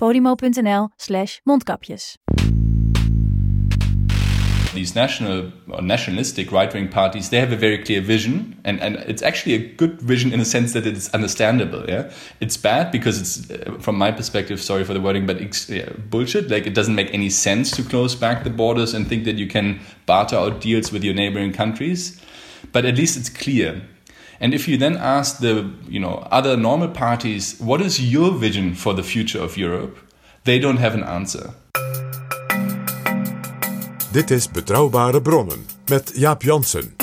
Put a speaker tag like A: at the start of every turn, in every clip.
A: podimo.nl slash mondkapjes.
B: these national or nationalistic right wing parties they have a very clear vision and, and it's actually a good vision in the sense that it's understandable yeah? It's bad because it's uh, from my perspective sorry for the wording but it's yeah, bullshit. Like it doesn't make any sense to close back the borders and think that you can barter out deals with your neighboring countries. But at least it's clear and if you then ask the you know other normal parties what is your vision for the future of europe they don't have an answer
C: Dit is Betrouwbare Bronnen met Jaap Jansen.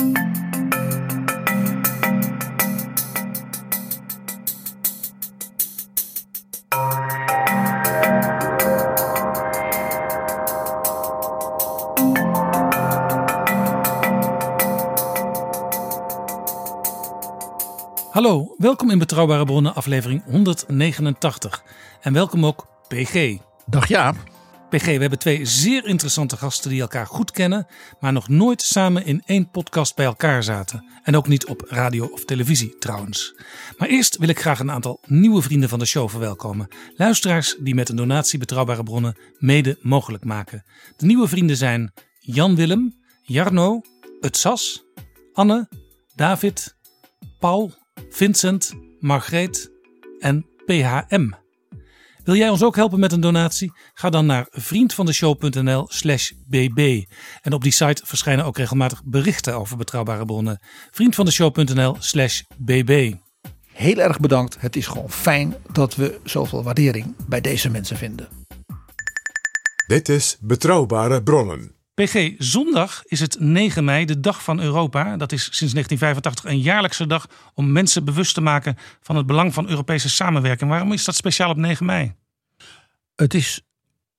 D: Hallo, welkom in Betrouwbare Bronnen aflevering 189. En welkom ook PG.
E: Dag Jaap.
D: PG, we hebben twee zeer interessante gasten die elkaar goed kennen, maar nog nooit samen in één podcast bij elkaar zaten. En ook niet op radio of televisie trouwens. Maar eerst wil ik graag een aantal nieuwe vrienden van de show verwelkomen. Luisteraars die met een donatie Betrouwbare Bronnen mede mogelijk maken. De nieuwe vrienden zijn Jan Willem, Jarno, Utsas, Anne, David, Paul, Vincent, Margreet en PHM. Wil jij ons ook helpen met een donatie? Ga dan naar vriendvandeshow.nl slash bb. En op die site verschijnen ook regelmatig berichten over betrouwbare bronnen. vriendvandeshow.nl slash bb.
E: Heel erg bedankt. Het is gewoon fijn dat we zoveel waardering bij deze mensen vinden.
C: Dit is Betrouwbare Bronnen.
D: PG, zondag is het 9 mei, de dag van Europa. Dat is sinds 1985 een jaarlijkse dag om mensen bewust te maken van het belang van Europese samenwerking. Waarom is dat speciaal op 9 mei?
E: Het is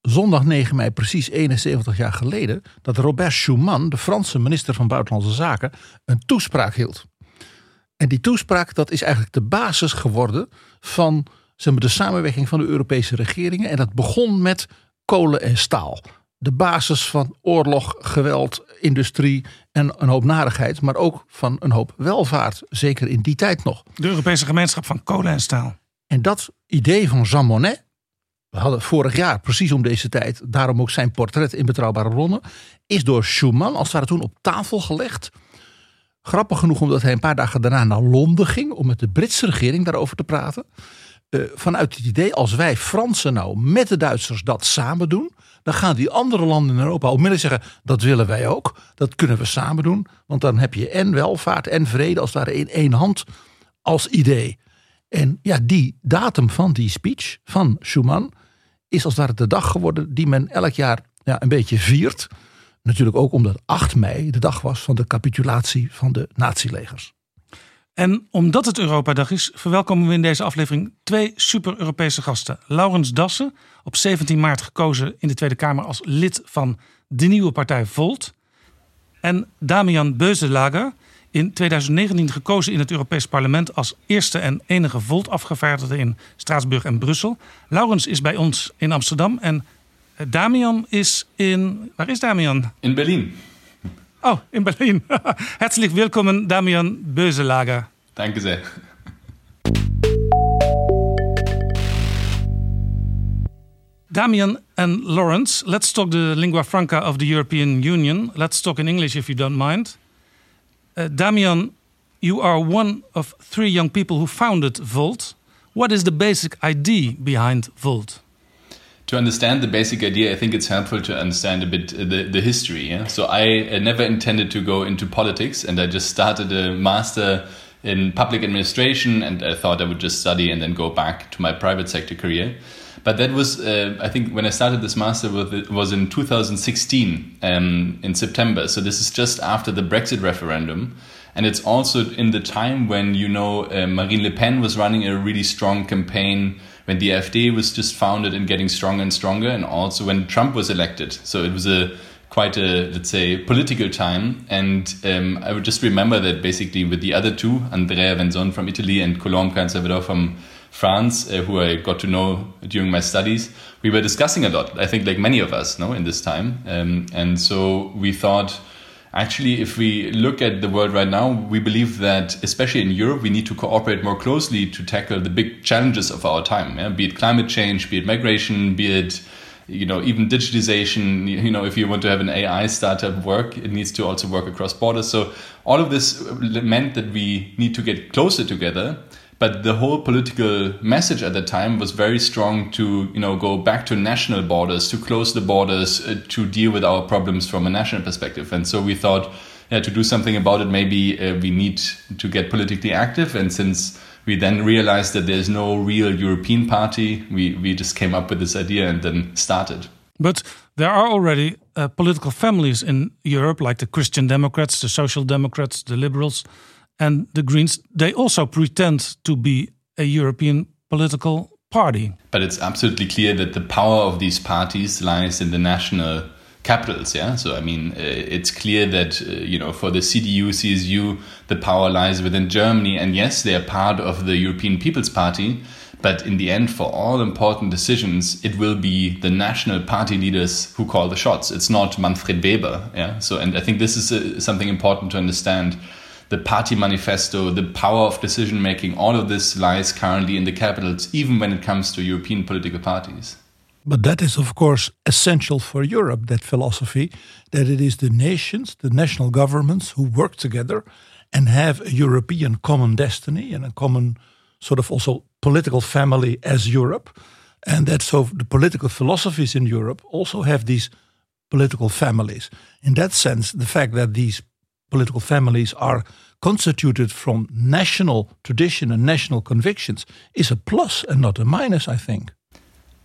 E: zondag 9 mei, precies 71 jaar geleden, dat Robert Schuman, de Franse minister van Buitenlandse Zaken, een toespraak hield. En die toespraak dat is eigenlijk de basis geworden van zeg de samenwerking van de Europese regeringen. En dat begon met kolen en staal. De basis van oorlog, geweld, industrie en een hoop narigheid, maar ook van een hoop welvaart, zeker in die tijd nog.
D: De Europese gemeenschap van kolen en staal.
E: En dat idee van Jean Monnet, we hadden vorig jaar precies om deze tijd, daarom ook zijn portret in Betrouwbare Bronnen, is door Schuman als het ware toen op tafel gelegd. Grappig genoeg omdat hij een paar dagen daarna naar Londen ging om met de Britse regering daarover te praten. Eh, vanuit het idee, als wij Fransen nou met de Duitsers dat samen doen, dan gaan die andere landen in Europa onmiddellijk zeggen, dat willen wij ook. Dat kunnen we samen doen, want dan heb je en welvaart en vrede als ware in één hand als idee. En ja, die datum van die speech van Schuman is als ware de dag geworden die men elk jaar ja, een beetje viert. Natuurlijk ook omdat 8 mei de dag was van de capitulatie van de natielegers.
D: En omdat het Europadag is, verwelkomen we in deze aflevering twee super-Europese gasten. Laurens Dassen, op 17 maart gekozen in de Tweede Kamer als lid van de nieuwe partij Volt. En Damian Beuzelager, in 2019 gekozen in het Europees Parlement als eerste en enige Volt-afgevaardigde in Straatsburg en Brussel. Laurens is bij ons in Amsterdam en Damian is in. Waar is Damian?
B: in berlin
D: Oh, in Berlin. Herzlich willkommen, Damian Boeselager.
B: danke sehr
D: Damian and Laurens, let's talk the lingua franca of the European Union. Let's talk in English if you don't mind. Uh, Damian, you are one of three young people who founded Volt. What is the basic idea behind Volt?
B: To understand the basic idea, I think it's helpful to understand a bit the, the history. Yeah? So I, I never intended to go into politics, and I just started a master in public administration, and I thought I would just study and then go back to my private sector career. But that was, uh, I think, when I started this master was in 2016 um, in September. So this is just after the Brexit referendum. And it's also in the time when, you know, uh, Marine Le Pen was running a really strong campaign when the AfD was just founded and getting stronger and stronger, and also when Trump was elected. So it was a quite a let's say political time, and um, I would just remember that basically with the other two, Andrea Venzon from Italy and Colombe Cahen-Salvador from France, uh, who I got to know during my studies, we were discussing a lot. I think like many of us, no, in this time, um, and so we thought actually, if we look at the world right now, we believe that, especially in Europe, we need to cooperate more closely to tackle the big challenges of our time, yeah? be it climate change, be it migration, be it you know even digitization you know if you want to have an ai startup work it needs to also work across borders so all of this meant that we need to get closer together but the whole political message at the time was very strong to you know go back to national borders to close the borders uh, to deal with our problems from a national perspective. And so we thought yeah, to do something about it maybe uh, we need to get politically active. And since we then realized that there's no real european party we, we just came up with this idea and then started.
D: But there are already uh, political families in europe like the christian democrats the social democrats the liberals and the Greens, they also pretend to be a European political party.
B: But it's absolutely clear that the power of these parties lies in the national capitals. Yeah, so I mean, uh, it's clear that uh, you know for the CDU, CSU, the power lies within Germany, and yes, they are part of the European People's Party. But in the end, for all important decisions, it will be the national party leaders who call the shots. It's not Manfred Weber. Yeah. So, and I think this is uh, something important to understand the party manifesto, the power of decision making, all of this lies currently in the capitals, even when it comes to European political parties.
E: But that is, of course, essential for Europe, that philosophy, that it is the nations, the national governments who work together and have a European common destiny and a common sort of also political family as Europe. And that so the political philosophies in Europe also have these political families. In that sense, the fact that these political families are constituted from national tradition and national convictions is a plus and not a minus, I think.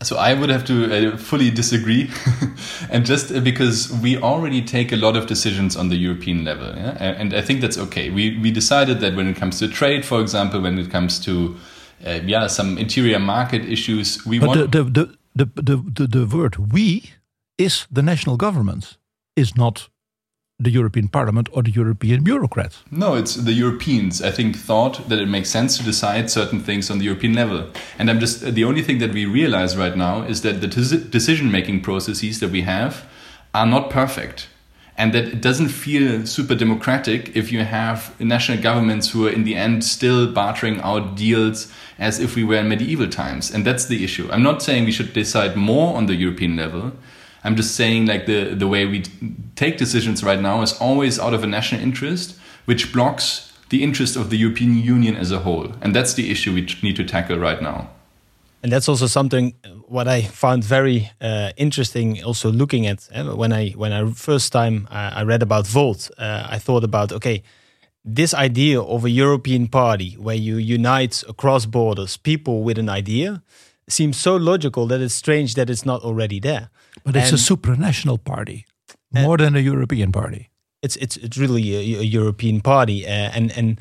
B: So I would have to uh, fully disagree, and just uh, because we already take a lot of decisions on the European level, yeah? and I think that's okay. We we decided that when it comes to trade, for example, when it comes to uh, yeah some interior market issues, we
E: but
B: want
E: the the, the the the the word "we" is the national governments, is not the European Parliament or the European bureaucrats.
B: No, it's the Europeans. I think thought that it makes sense to decide certain things on the European level. And I'm just the only thing that we realize right now is that the decision-making processes that we have are not perfect. And that it doesn't feel super democratic if you have national governments who are in the end still bartering out deals as if we were in medieval times. And that's the issue. I'm not saying we should decide more on the European level, I'm just saying like the the way we take decisions right now is always out of a national interest, which blocks the interest of the European Union as a whole, and that's the issue we need to tackle right now.
F: And that's also something uh, what I found very uh, interesting. Also looking at uh, when I when I first time uh, I read about Volt, uh, I thought about okay, this idea of a European party where you unite across borders people with an idea seems so logical that it's strange that it's not already there.
E: But it's and, a supranational party, more than a European party.
F: It's it's it's really a, a European party, uh, and and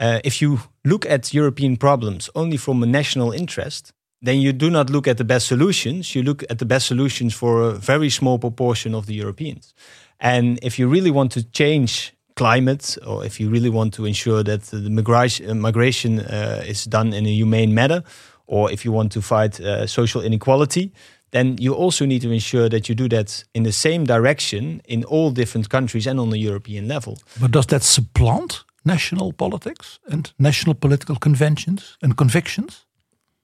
F: uh, if you look at European problems only from a national interest, then you do not look at the best solutions. You look at the best solutions for a very small proportion of the Europeans. And if you really want to change climate, or if you really want to ensure that the migration, migration uh, is done in a humane manner, or if you want to fight uh, social inequality, then you also need to ensure that you do that in the same direction in all different countries and on the European level.
E: But does that supplant national politics and national political conventions and convictions?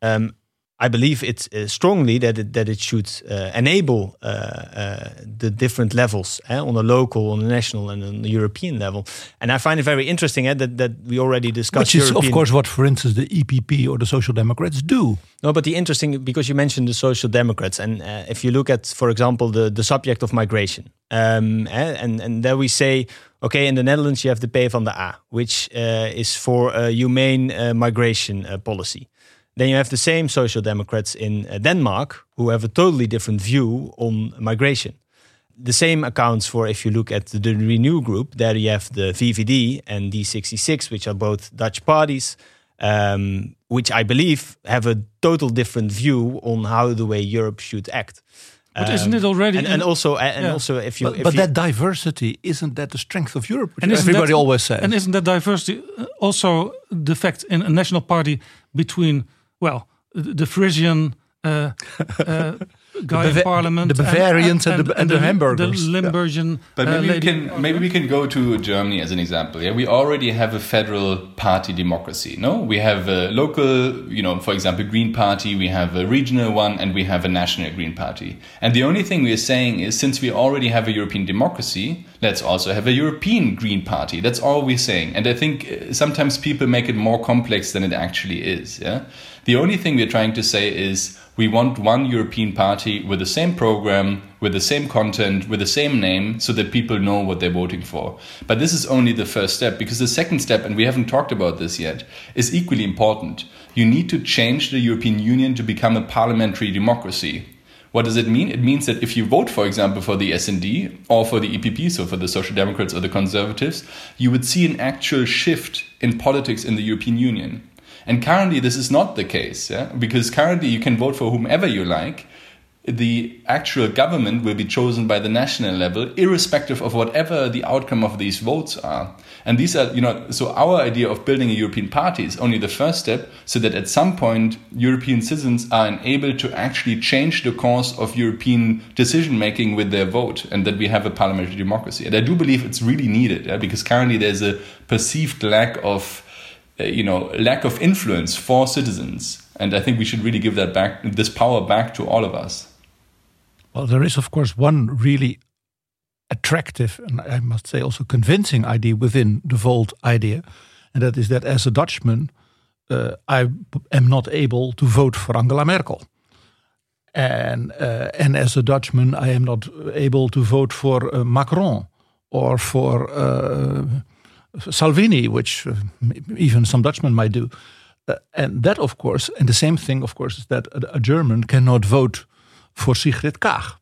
F: Um, I believe it's uh, strongly that it, that it should uh, enable uh, uh the different levels eh, on the local, on the national, and on the European level. And I find it very interesting eh, that that we already discussed.
E: Which is, European of course, what, for instance, the EPP or the Social Democrats do.
F: No, but the interesting because you mentioned the Social Democrats, and uh, if you look at, for example, the the subject of migration, um, eh, and and there we say. Okay, in the Netherlands you have the P van de A, which uh, is for a humane migration policy. Then you have the same social democrats in uh, Denmark who have a totally different view on migration. The same accounts for if you look at the Renew group, there you have the VVD and D66, which are both Dutch parties, um, which I believe have a total different view on how the way Europe should act.
D: But um, isn't it already?
F: And, and also, and yeah. also, if you,
E: but,
F: if
E: but
F: you,
E: that diversity isn't that the strength of Europe? and everybody
D: that,
E: always says.
D: And isn't that diversity uh, also the fact in a national party between well, the Frisian uh, uh, guy
E: the
D: in parliament,
E: the Bavarians and, and, and, and the, the, Hamburgers,
D: the Limburgian. Yeah.
B: But maybe
D: uh,
B: we can maybe we can go to Germany as an example. Yeah, we already have a federal party democracy. No, we have a local, you know, for example, Green Party. We have a regional one, and we have a national Green Party. And the only thing we are saying is, since we already have a European democracy, let's also have a European Green Party. That's all we're saying. And I think uh, sometimes people make it more complex than it actually is. Yeah. The only thing we're trying to say is we want one European party with the same program, with the same content, with the same name, so that people know what they're voting for. But this is only the first step, because the second step, and we haven't talked about this yet, is equally important. You need to change the European Union to become a parliamentary democracy. What does it mean? It means that if you vote, for example, for the SD or for the EPP, so for the Social Democrats or the Conservatives, you would see an actual shift in politics in the European Union. And currently, this is not the case, yeah? because currently you can vote for whomever you like. The actual government will be chosen by the national level, irrespective of whatever the outcome of these votes are. And these are, you know, so our idea of building a European party is only the first step, so that at some point European citizens are enabled to actually change the course of European decision making with their vote, and that we have a parliamentary democracy. And I do believe it's really needed, yeah? because currently there's a perceived lack of you know lack of influence for citizens. And i think we should really give that back this power back to all of us.
E: Well there is of course one really attractive and i must say also convincing idea within the volt idea and that is that as a dutchman uh, i am not able to vote for angela merkel. And uh, and as a dutchman i am not able to vote for uh, macron or for uh, Salvini, which uh, even some Dutchmen might do. Uh, and that, of course, and the same thing, of course, is that a, a, German cannot vote for Sigrid Kaag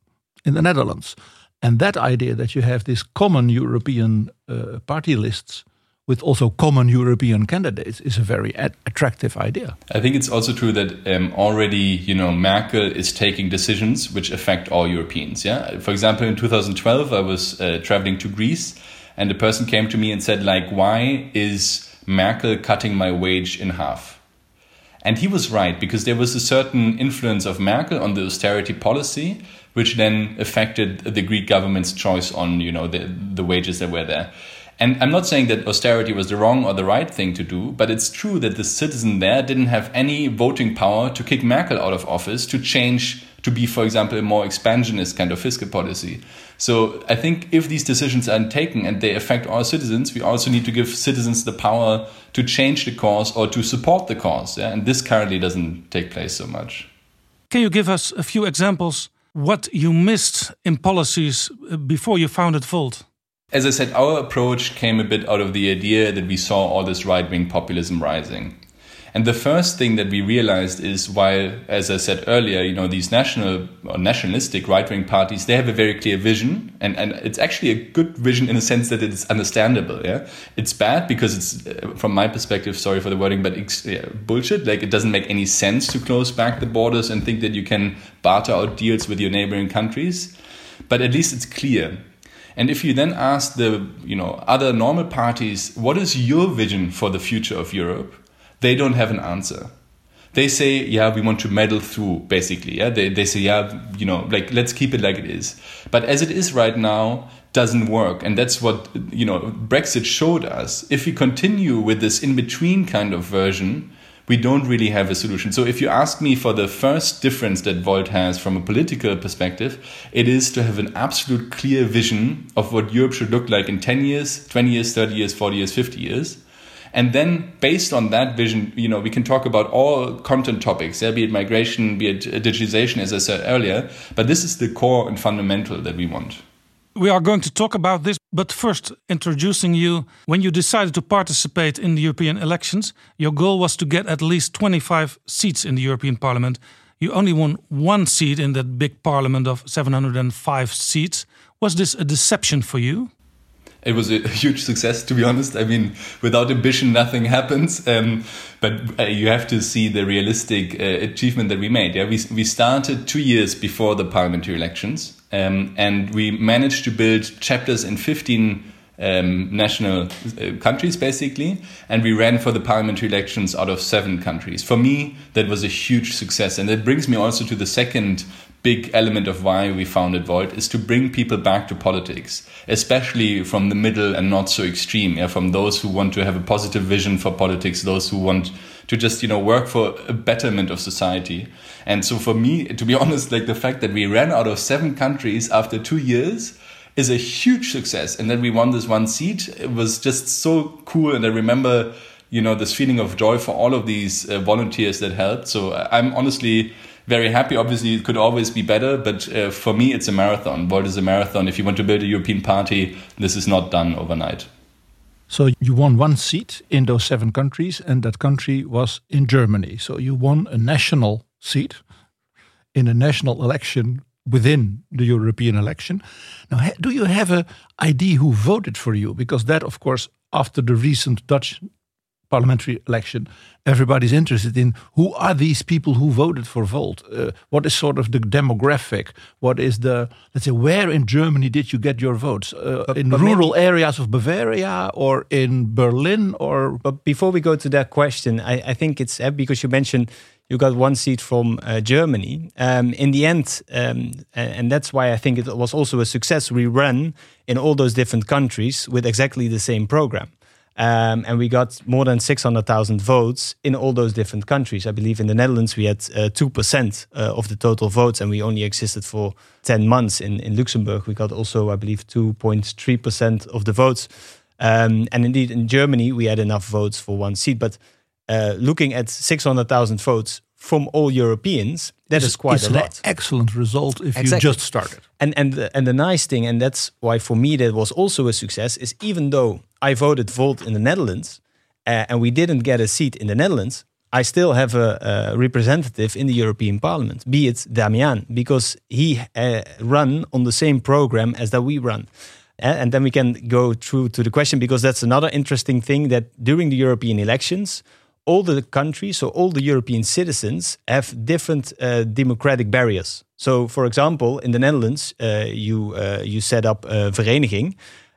E: in the Netherlands. And that idea that you have these common European uh, party lists with also common European candidates is a very attractive idea.
B: I think it's also true that um, already, you know, Merkel is taking decisions which affect all Europeans. Yeah, for example, in 2012, I was uh, traveling to Greece and the person came to me and said like why is merkel cutting my wage in half? And he was right because there was a certain influence of merkel on the austerity policy which then affected the greek government's choice on you know the, the wages that were there. And I'm not saying that austerity was the wrong or the right thing to do, but it's true that the citizen there didn't have any voting power to kick Merkel out of office to change to be, for example, a more expansionist kind of fiscal policy. So I think if these decisions are taken and they affect all citizens, we also need to give citizens the power to change the course or to support the course. Yeah? And this currently doesn't take place so much.
D: Can you give us a few examples what you missed in policies uh, before you founded Volt?
B: As I said, our approach came a bit out of the idea that we saw all this right wing populism rising. And the first thing that we realized is while, as I said earlier, you know, these national or nationalistic right wing parties, they have a very clear vision. And, and it's actually a good vision in a sense that it's understandable. Yeah. It's bad because it's, uh, from my perspective, sorry for the wording, but yeah, bullshit. Like it doesn't make any sense to close back the borders and think that you can barter out deals with your neighboring countries. But at least it's clear. And if you then ask the you know other normal parties, what is your vision for the future of Europe? They don't have an answer. They say, yeah, we want to meddle through, basically. Yeah, they, they say, yeah, you know, like let's keep it like it is. But as it is right now, doesn't work, and that's what you know Brexit showed us. If we continue with this in between kind of version, we don't really have a solution. So if you ask me for the first difference that Volt has from a political perspective, it is to have an absolute clear vision of what Europe should look like in 10 years, 20 years, 30 years, 40 years, 50 years. And then based on that vision, you know, we can talk about all content topics, yeah, be it migration, be it uh, digitization, as I said earlier. But this is the core and fundamental that we want.
D: We are going to talk about this, but first, introducing you. When you decided to participate in the European elections, your goal was to get at least 25 seats in the European Parliament. You only won one seat in that big parliament of 705 seats. Was this a deception for you?
B: It was a huge success to be honest. I mean without ambition nothing happens. Um, but uh, you have to see the realistic uh, achievement that we made. Yeah we, we started two years before the parliamentary elections um, and we managed to build chapters in 15 um, national uh, countries basically. And we ran for the parliamentary elections out of seven countries. For me that was a huge success. And that brings me also to the second big element of why we founded Volt is to bring people back to politics, especially from the middle and not so extreme, yeah, from those who want to have a positive vision for politics, those who want to just you know work for a betterment of society. And so for me, to be honest, like the fact that we ran out of seven countries after two years is a huge success, and then we won this one seat. It was just so cool, and I remember you know this feeling of joy for all of these uh, volunteers that helped. So I'm honestly very happy. Obviously, it could always be better, but uh, for me, it's a marathon. Volt is a marathon. If you want to build a European party, this is not done overnight.
E: So you won one seat in those seven countries, and that country was in Germany. So you won a national seat in a national election within the European election. Now, do you have an idea who voted for you? Because that, of course, after the recent Dutch parliamentary election, everybody's interested in who are these people who voted for Volt? Uh, what is sort of the demographic? What is the, let's say, where in Germany did you get your votes? Uh, but, in but rural maybe, areas of Bavaria or in Berlin or?
F: But before we go to that question, I, I think it's uh, because you mentioned you got one seat from uh, Germany. Um, in the end, um, and that's why I think it was also a success. We ran in all those different countries with exactly the same program. Um, and we got more than 600,000 votes in all those different countries. I believe in the Netherlands we had uh, 2% uh, of the total votes, and we only existed for 10 months. In, in Luxembourg, we got also, I believe, 2.3% of the votes. Um, and indeed, in Germany, we had enough votes for one seat. But uh, looking at 600,000 votes from all Europeans, that
E: it's,
F: is quite
E: a
F: lot.
E: excellent result if exactly. you just started.
F: And and the, and the nice thing, and that's why for me that was also a success, is even though I voted Volt in the Netherlands uh, and we didn't get a seat in the Netherlands, I still have a, a representative in the European Parliament, be it Damian, because he uh, run on the same program as that we run. Uh, and then we can go through to the question because that's another interesting thing that during the European elections, all the countries, so all the European citizens, have different uh, democratic barriers. So, for example, in the Netherlands, uh, you uh, you set up a vereniging,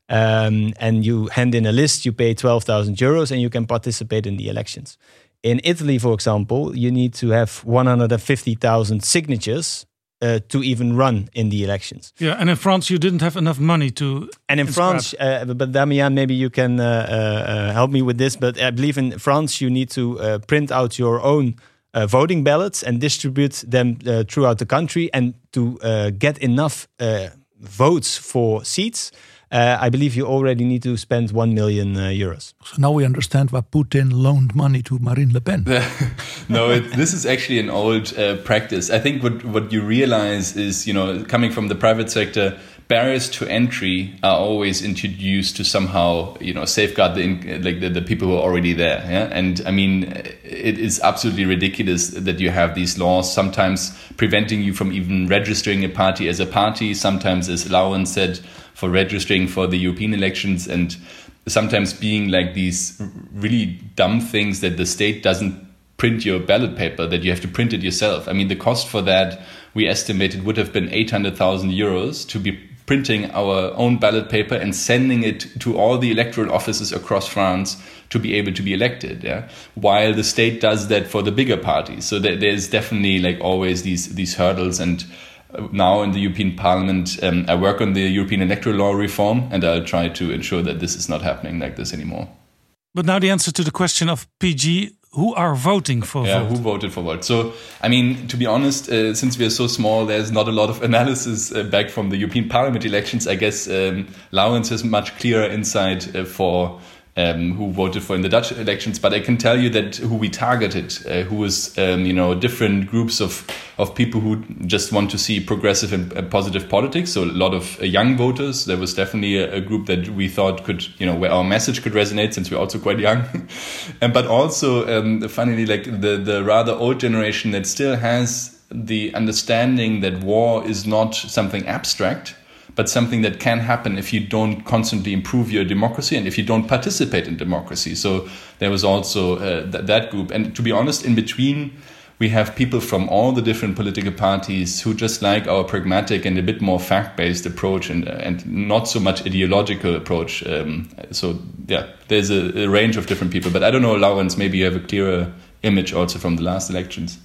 F: um, and you hand in a list. You pay twelve thousand euros, and you can participate in the elections. In Italy, for example, you need to have one hundred and fifty thousand signatures uh, to even run in the elections.
D: Yeah, and in France, you didn't have enough money to.
F: And in France, uh, but Damian, maybe you can uh, uh, uh, help me with this. But I believe in France, you need to uh, print out your own voting ballots and distribute them throughout the country, and to get enough votes for seats uh, I believe you already need to spend 1 million uh, euros.
E: So now we understand why Putin loaned money to Marine Le Pen.
B: no, it, this is actually an old uh, practice. I think what, what you realize is, you know, coming from the private sector, barriers to entry are always introduced to somehow you know safeguard the like the, the, people who are already there yeah and i mean it is absolutely ridiculous that you have these laws sometimes preventing you from even registering a party as a party sometimes as Laurens said for registering for the European elections and sometimes being like these really dumb things that the state doesn't print your ballot paper that you have to print it yourself. I mean, the cost for that we estimated would have been 800,000 euros to be printing our own ballot paper and sending it to all the electoral offices across France to be able to be elected. Yeah, while the state does that for the bigger parties. So there's definitely like always these these hurdles and now in the European Parliament, um, I work on the European electoral law reform, and I'll try to ensure that this is not happening like this anymore.
D: But now the answer to the question of PG, who are voting for
B: yeah,
D: Volt?
B: who voted for what? So, I mean, to be honest, uh, since we are so small, there's not a lot of analysis uh, back from the European Parliament elections. I guess um, Laurens has much clearer insight uh, for um, who voted for in the Dutch elections. But I can tell you that who we targeted, uh, who was um, you know different groups of of people who just want to see progressive and, and positive politics. So a lot of uh, young voters. There was definitely a, a, group that we thought could you know where our message could resonate since we're also quite young. and but also um, funnily like the the rather old generation that still has the understanding that war is not something abstract but something that can happen if you don't constantly improve your democracy and if you don't participate in democracy. So there was also uh, th- that group. And to be honest, in between, we have people from all the different political parties who just like our pragmatic and a bit more fact-based approach and and not so much ideological approach. Um, so yeah, there's a, a, range of different people. But I don't know, Laurens, maybe you have a clearer image also from the last elections.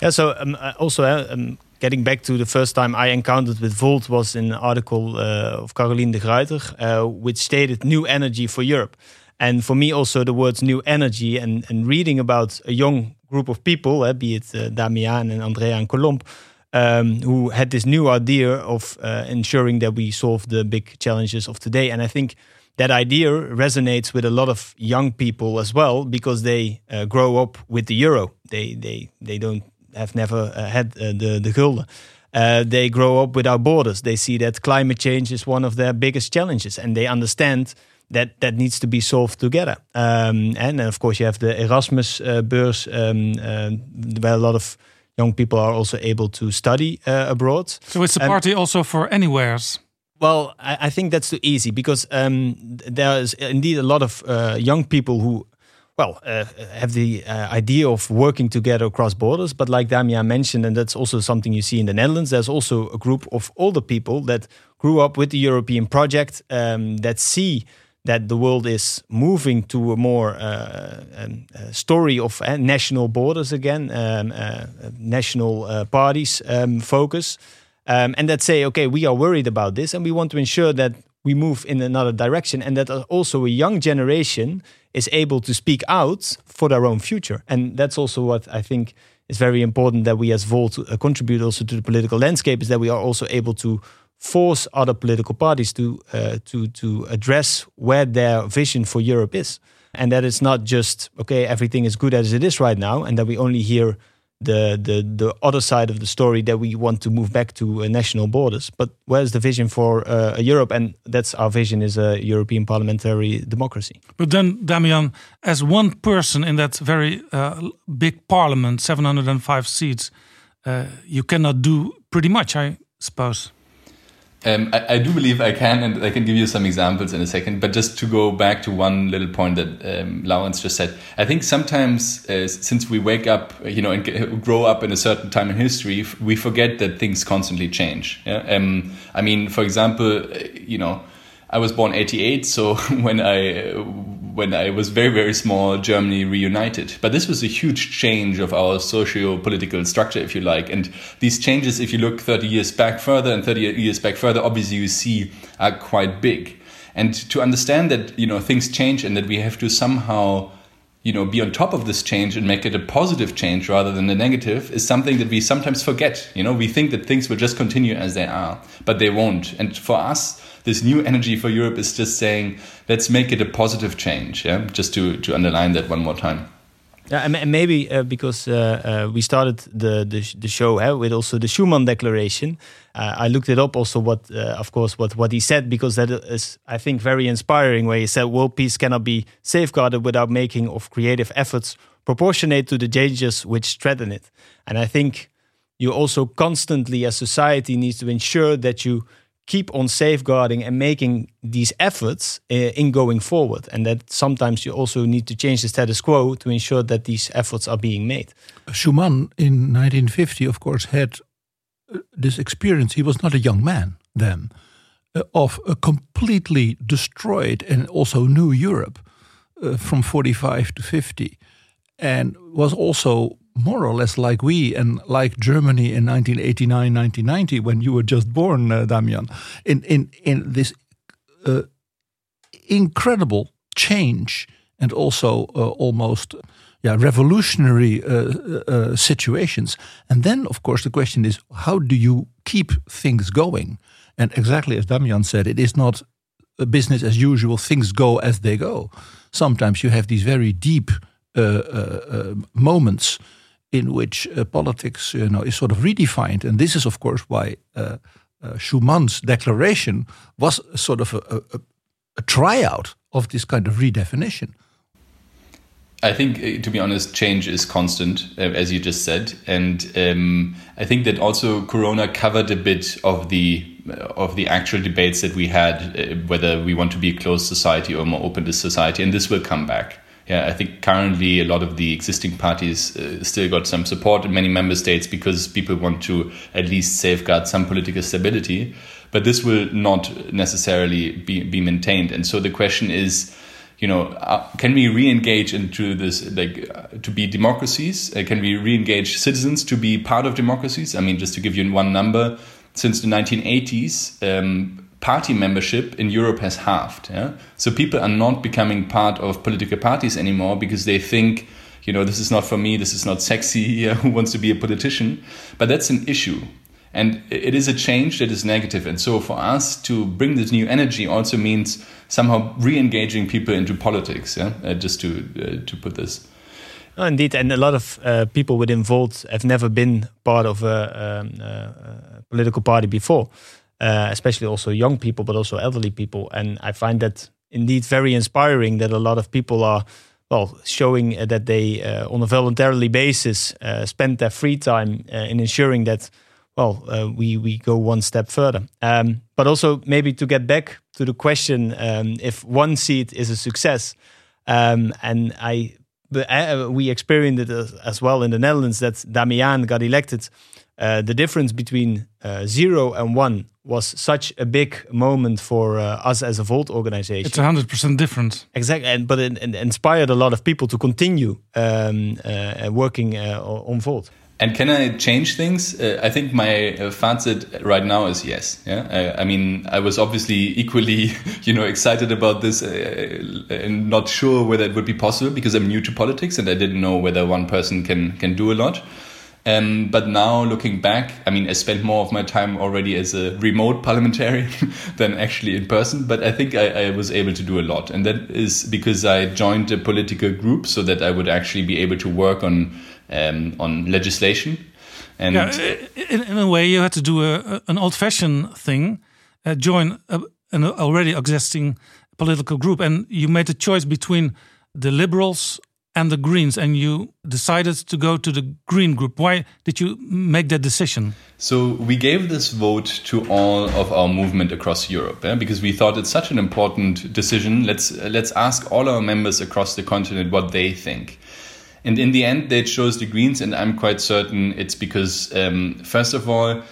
F: Yeah. So um, also uh, um, getting back to the first time I encountered with Volt was in an article uh, of Caroline de Gruyter, uh, which stated new energy for Europe. And for me, also the words new energy and, and reading about a young group of people, uh, be it uh, Damian and Andrea and Colombe, um, who had this new idea of uh, ensuring that we solve the big challenges of today. And I think that idea resonates with a lot of young people as well because they uh, grow up with the euro. They they they don't have never uh, had uh, the the gulden. Uh, they grow up without borders. They see that climate change is one of their biggest challenges, and they understand that that needs to be solved together. Um, and of course, you have the Erasmus uh, beurs, um, uh, where a lot of young people are also able to study uh, abroad.
D: So it's a um, party also for anywheres.
F: Well, I, I, think that's too easy because um, there is indeed a lot of young people who well, uh, have the uh, idea of working together across borders. But like Damian mentioned, and that's also something you see in the Netherlands, there's also a group of older people that grew up with the European project um, that see that the world is moving to a more uh, um, story of uh, national borders again, um, uh, national uh, parties um, focus. Um, and that say, okay, we are worried about this, and we want to ensure that we move in another direction, and that also a young generation is able to speak out for their own future. And that's also what I think is very important that we as Volt uh, contribute also to the political landscape is that we are also able to force other political parties to uh, to to address where their vision for Europe is, and that it's not just okay everything is good as it is right now, and that we only hear the the the other side of the story that we want to move back to uh, national borders. But where's the vision for uh, Europe? And that's our vision is a European parliamentary democracy.
D: But then, Damian, as one person in that very uh, big parliament, seven hundred and five seats, uh, you cannot do pretty much, I suppose.
B: Um, I, I, do believe I can, and I can give you some examples in a second. But just to go back to one little point that um, Laurens just said, I think sometimes uh, since we wake up, you know, and grow up in a certain time in history, we forget that things constantly change. Yeah? Um, I mean, for example, uh, you know, I was born 88, so when I when I was very very small, Germany reunited. But this was a huge change of our socio-political structure, if you like. And these changes, if you look 30 years back further and 30 years back further, obviously you see are quite big. And to understand that you know things change and that we have to somehow you know be on top of this change and make it a positive change rather than a negative is something that we sometimes forget you know we think that things will just continue as they are but they won't and for us this new energy for Europe is just saying, let's make it a positive change. Yeah, just to to underline that one more time.
F: Yeah, and maybe uh, because uh, uh, we started the the, the show uh, with also the Schuman Declaration, uh, I looked it up also what uh, of course what what he said because that is I think very inspiring. Where he said world peace cannot be safeguarded without making of creative efforts proportionate to the dangers which threaten it. And I think you also constantly as society needs to ensure that you keep on safeguarding and making these efforts uh, in going forward. And that sometimes you also need to change the status quo to ensure that these efforts are being made.
E: Schuman in 1950, of course, had uh, this experience. He was not a young man then, uh, of a completely destroyed and also new Europe uh, from 45 to 50, and was also more or less like we and like Germany in 1989, 1990, when you were just born, uh, Damian, in, in, in this uh, incredible change and also uh, almost yeah, revolutionary uh, uh, situations. And then, of course, the question is how do you keep things going? And exactly as Damian said, it is not business as usual, things go as they go. Sometimes you have these very deep uh, uh, uh, moments in which uh, politics you know, is sort of redefined. And this is, of course, why uh, Schuman's declaration was sort of a, a, a tryout of this kind of redefinition.
B: I think, uh, to be honest, change is constant, uh, as you just said, and um, I think that also Corona covered a bit of the uh, of the actual debates that we had, uh, whether we want to be a closed society or more open to society, and this will come back. Yeah, I think currently a lot of the existing parties uh, still got some support in many member states because people want to at least safeguard some political stability, but this will not necessarily be, be maintained, and so the question is you know, uh, can we re-engage into this, like, uh, to be democracies? Uh, can we re-engage citizens to be part of democracies? I mean, just to give you one number, since the 1980s, um, party membership in Europe has halved. Yeah? So people are not becoming part of political parties anymore because they think, you know, this is not for me, this is not sexy, who wants to be a politician? But that's an issue. And it is a change that is negative. And so for us to bring this new energy also means somehow re-engaging people into politics. Yeah, uh, just to uh, to put this.
F: Oh, indeed, and a lot of uh, people within Volt have never been part of a, um, a political party before, uh, especially also young people, but also elderly people. And I find that indeed very inspiring that a lot of people are well showing that they, uh, on a voluntarily basis, uh, spend their free time in ensuring that well, uh, we we go one step further. Um, but also maybe to get back to the question, um, if one seat is a success, um, and I, uh, we experienced it as, well in the Netherlands that Damian got elected. Uh, the difference between uh, zero and one was such a big moment for uh, us as a Volt organization.
D: It's a hundred percent different,
F: exactly, and but it, it, inspired a lot of people to continue um, uh, working on Volt.
B: And can I change things? Uh, I think my uh, fazit right now is yes. Yeah, I, I, mean, I was obviously equally, you know, excited about this uh, and not sure whether it would be possible because I'm new to politics and I didn't know whether one person can can do a lot. Um, but now looking back, I mean, I spent more of my time already as a remote parliamentarian than actually in person. But I think I, I, was able to do a lot, and that is because I joined a political group so that I would actually be able to work on um, on legislation. And
D: yeah, in, in, a way, you had to do a, an old-fashioned thing, uh, join a, an already existing political group, and you made a choice between the Liberals and the Greens, and you decided to go to the Green group. Why did you make that decision?
B: So we gave this vote to all of our movement across Europe because we thought it's such an important decision. Let's let's ask all our members across the continent what they think. And in the end, they chose the Greens, and I'm quite certain it's because, um, first of all,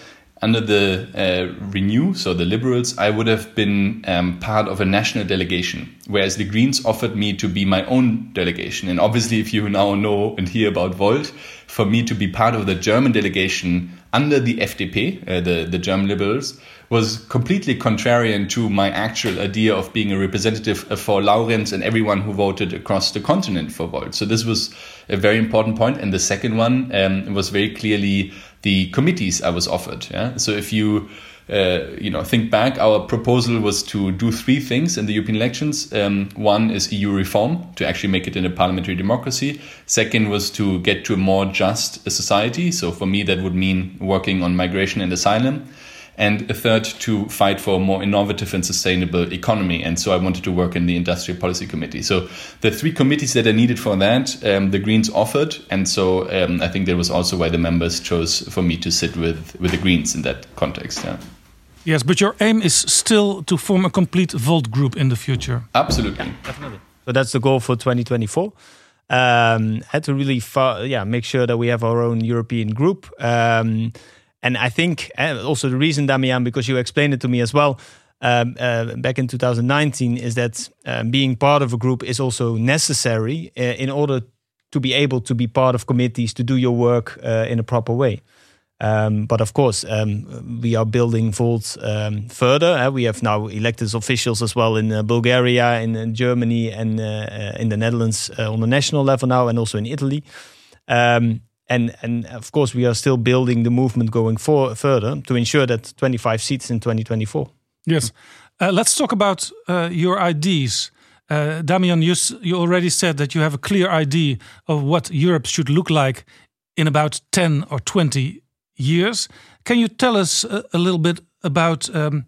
B: under the uh, Renew, so the Liberals, I would have been um, part of a national delegation, whereas the Greens offered me to be my own delegation. And obviously, if you now know and hear about Volt, for me to be part of the German delegation under the FDP, uh, the, the German Liberals, was completely contrarian to my actual idea of being a representative for Laurens and everyone who voted across the continent for Volt. So this was a very important point. And the second one um, was very clearly the committees I was offered. Yeah? So if you uh, you know, think back, our proposal was to do three things in the European elections. Um, one is EU reform to actually make it in a parliamentary democracy. Second was to get to a more just society. So for me, that would mean working on migration and asylum and a third to fight for a more innovative and sustainable economy. And so I wanted to work in the Industrial Policy Committee. So the three committees that are needed for that, um, the Greens offered, and so um, I think that was also why the members chose for me to sit with with the Greens in that context. Yeah.
D: Yes, but your aim is still to form a complete Volt group in the future.
B: Absolutely,
F: yeah, definitely. So that's the goal for 2024 um, had to really yeah make sure that we have our own European group. Um, and I think uh, also the reason, Damian, because you explained it to me as well, um, uh, back in 2019, is that um, being part of a group is also necessary uh, in order to be able to be part of committees to do your work uh, in a proper way. Um, but of course, um, we are building Volt um, further. Uh, we have now elected officials as well in uh, Bulgaria, in, in, Germany, and uh, uh in the Netherlands uh, on the national level now, and also in Italy. And and of course, we are still building the movement going for, further to ensure that 25 seats in 2024.
D: Yes. Uh, let's talk about your ideas. Damian, you, you already said that you have a clear idea of what Europe should look like in about 10 or 20 years. Can you tell us a, a little bit about um,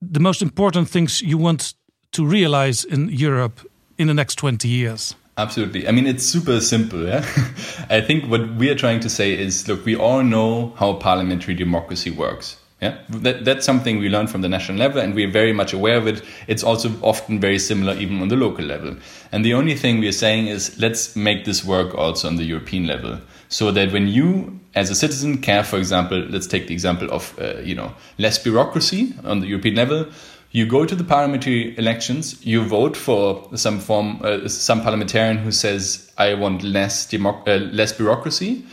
D: the most important things you want to realize in Europe in the next 20 years?
B: Absolutely. I mean, it's super simple. Yeah? I think what we are trying to say is look, we all know how parliamentary democracy works. Yeah, that, that's something we learn from the national level, and we're very much aware of it. It's also often very similar, even on the local level. And the only thing we're saying is let's make this work also on the European level, so that when you, as a citizen, care, for example, let's take the example of uh, you know less bureaucracy on the European level. You go to the parliamentary elections, you vote for some form, uh, some parliamentarian who says, "I want less democ- uh, less bureaucracy,"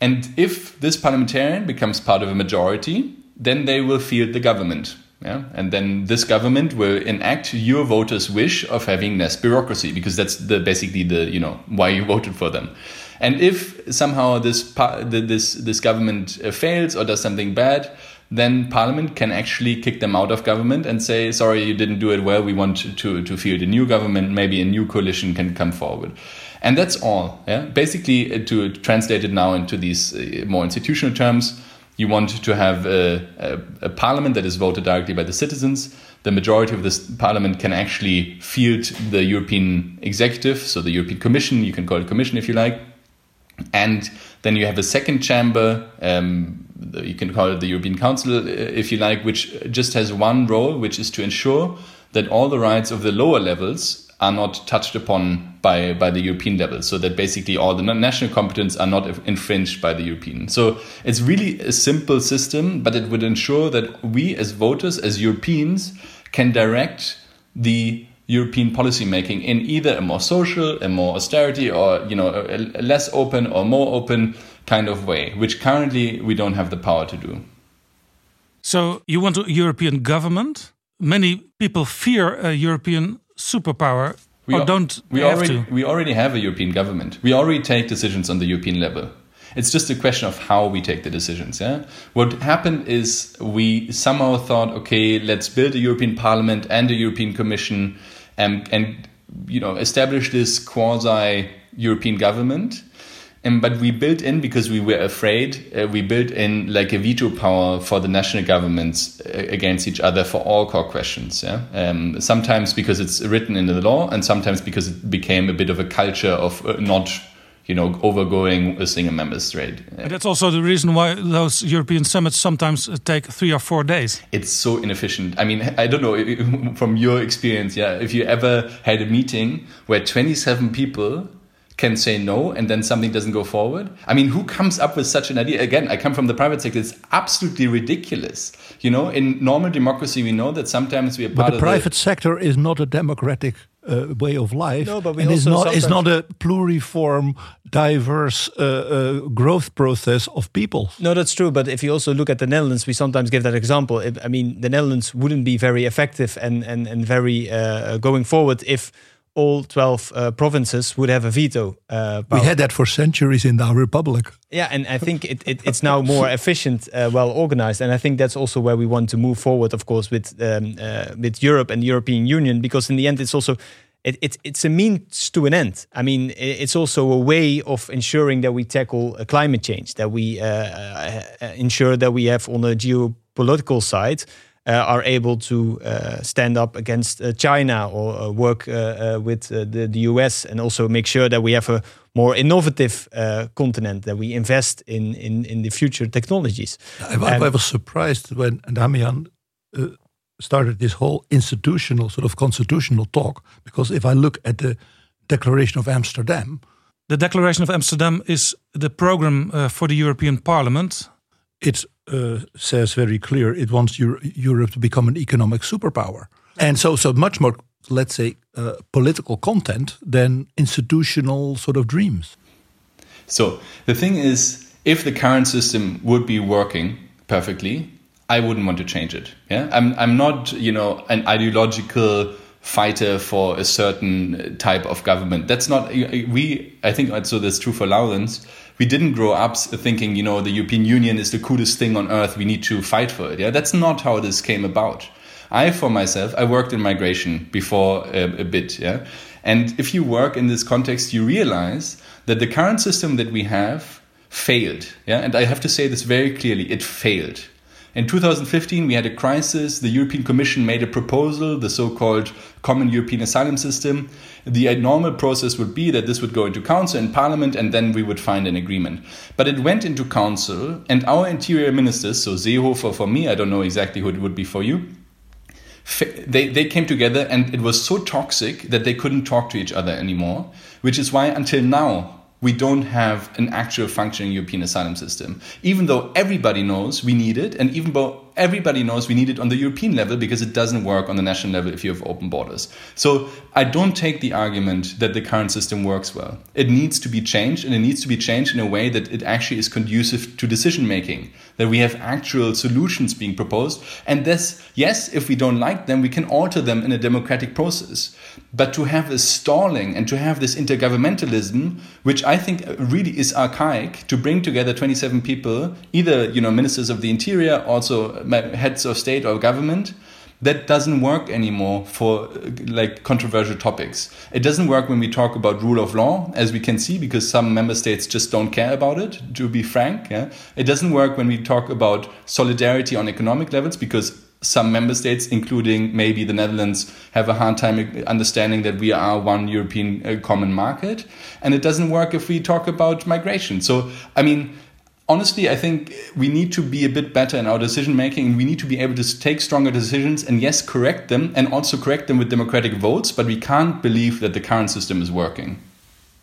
B: and if this parliamentarian becomes part of a majority then they will field the government. Yeah? And then this government will enact your voters' wish of having less bureaucracy because that's the basically the you know why you voted for them. And if somehow this this this government uh, fails or does something bad, then Parliament can actually kick them out of government and say, "Sorry, you didn't do it well. We want to to field a new government. Maybe a new coalition can come forward." And that's all. Yeah, basically uh, to translate it now into these uh, more institutional terms you want to have a, a, a, parliament that is voted directly by the citizens. The majority of this parliament can actually field the European executive, so the European Commission, you can call it Commission if you like. And then you have a second chamber, um, you can call it the European Council uh, if you like, which just has one role, which is to ensure that all the rights of the lower levels are not touched upon by, by the European level. So that basically all the national competence are not infringed by the European. So it's really a simple system, but it would ensure that we as voters, as Europeans, can direct the European policymaking in either a more social, a more austerity, or you know, a, a less open or more open kind of way, which currently we don't have the power to do.
D: So you want a European government? Many people fear a European superpower we or don't
B: we already, to? We already have a European government. We already take decisions on the European level. It's just a question of how we take the decisions. Yeah. What happened is we somehow thought, okay, let's build a European Parliament and a European Commission, and and you know establish this quasi European government um, but we built in because we were afraid. Uh, we built in like a veto power for the national governments uh, against each other for all core questions. Yeah, um, sometimes because it's written in the law, and sometimes because it became a bit of a culture of uh, not you know, overgoing a single member state.
D: And that's also the reason why those European summits sometimes uh, take three or four days.
B: It's so inefficient. I mean, I don't know from your experience, yeah, if you ever had a meeting where 27 people can say no and then something doesn't go forward? I mean, who comes up with such an idea? Again, I come from the private sector. It's absolutely ridiculous. You know, in normal democracy, we know that sometimes we are
E: part But the private the sector is not a democratic uh, way of life. No, but we and it's not, it's not a pluriform, diverse uh, uh, growth process of people.
F: No, that's true. But if you also look at the Netherlands, we sometimes give that example. I mean, the Netherlands wouldn't be very effective and, and, and very uh, going forward if all 12 uh, provinces would have a veto. Uh,
E: we had that for centuries in our republic.
F: Yeah, and I think it, it it's now more efficient, uh, well organized, and I think that's also where we want to move forward, of course, with um, uh, with Europe and the European Union, because in the end, it's also it, it, it's a means to an end. I mean, it's also a way of ensuring that we tackle uh, climate change, that we uh, ensure that we have on a geopolitical side Uh, are able to uh, stand up against uh, China or uh, work uh, with the, the US and also make sure that we have a more innovative continent, that we invest in, in, in the future technologies.
E: I, I was surprised when Damian started this whole institutional sort of constitutional talk because if I look at the Declaration of Amsterdam,
D: the Declaration of Amsterdam is the program uh, for the European Parliament.
E: It's uh, says very clear it wants Euro Europe to become an economic superpower, and so so much more, let's say, uh, political content than institutional sort of dreams.
B: So the thing is, if the current system would be working perfectly, I wouldn't want to change it. Yeah, I'm I'm not you know an ideological fighter for a certain type of government. That's not we. I think uh, also that's true for Laurens. We didn't grow up thinking you know the European Union is the coolest thing on earth. We need to fight for it. Yeah, that's not how this came about. I, for myself, I worked in migration before a, a bit. Yeah, and if you work in this context, you realize that the current system that we have failed. Yeah, and I have to say this very clearly: it failed. In 2015, we had a crisis. The European Commission made a proposal, the so called Common European Asylum System. The normal process would be that this would go into Council and Parliament, and then we would find an agreement. But it went into Council, and our interior ministers, so Seehofer for me, I don't know exactly who it would be for you, they, they came together, and it was so toxic that they couldn't talk to each other anymore, which is why until now, we don't have an actual functioning European asylum system. Even though everybody knows we need it, and even though everybody knows we need it on the European level because it doesn't work on the national level if you have open borders. So I don't take the argument that the current system works well. It needs to be changed, and it needs to be changed in a way that it actually is conducive to decision making, that we have actual solutions being proposed. And this, yes, if we don't like them, we can alter them in a democratic process. But to have this stalling and to have this intergovernmentalism, which I think really is archaic, to bring together 27 people, either you know ministers of the interior, also uh, heads of state or government, that doesn't work anymore for like controversial topics. It doesn't work when we talk about rule of law, as we can see, because some member states just don't care about it. To be frank, yeah, it doesn't work when we talk about solidarity on economic levels, because some member states, including maybe the Netherlands, have a hard time understanding that we are one European uh, common market. And it doesn't work if we talk about migration. So, I mean, honestly, I think we need to be a bit better in our decision making we need to be able to take stronger decisions and, yes, correct them and also correct them with democratic votes. But we can't believe that the current system is working.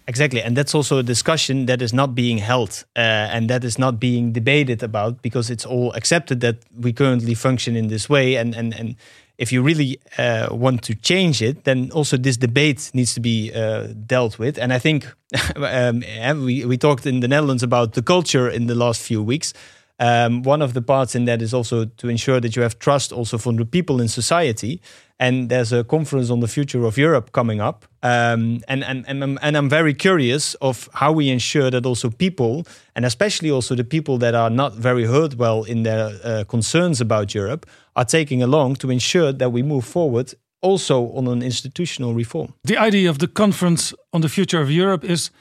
F: Exactly, and that's also a discussion that is not being held uh, and that is not being debated about because it's all accepted that we currently function in this way. And and and if you really uh, want to change it, then also this debate needs to be uh, dealt with. And I think um, we we talked in the Netherlands about the culture in the last few weeks. Um, one of the parts in that is also to ensure that you have trust also from the people in society. And there's a conference on the future of Europe coming up. Um, and, and, and, I'm, and I'm very curious of how we ensure that also people, and especially also the people that are not very heard well in their uh, concerns about Europe, are taking along to ensure that we move forward also on an institutional reform.
D: The idea of the conference on the future of Europe is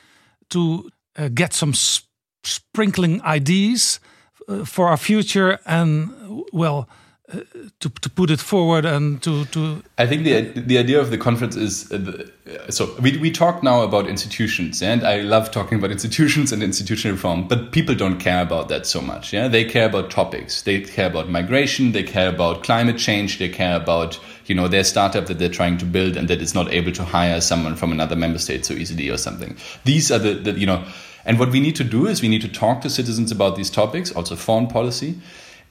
D: to uh, get some sp sprinkling ideas uh, for our future and well to, to put it forward and to, to
B: I think the the idea of the conference is uh, the, so we we talk now about institutions and I love talking about institutions and institutional reform but people don't care about that so much yeah. They care about topics. They care about migration. They care about climate change. They care about you know their startup that they're trying to build and that is not able to hire someone from another member state so easily or something. These are the, the you know and what we need to do is we need to talk to citizens about these topics, also foreign policy,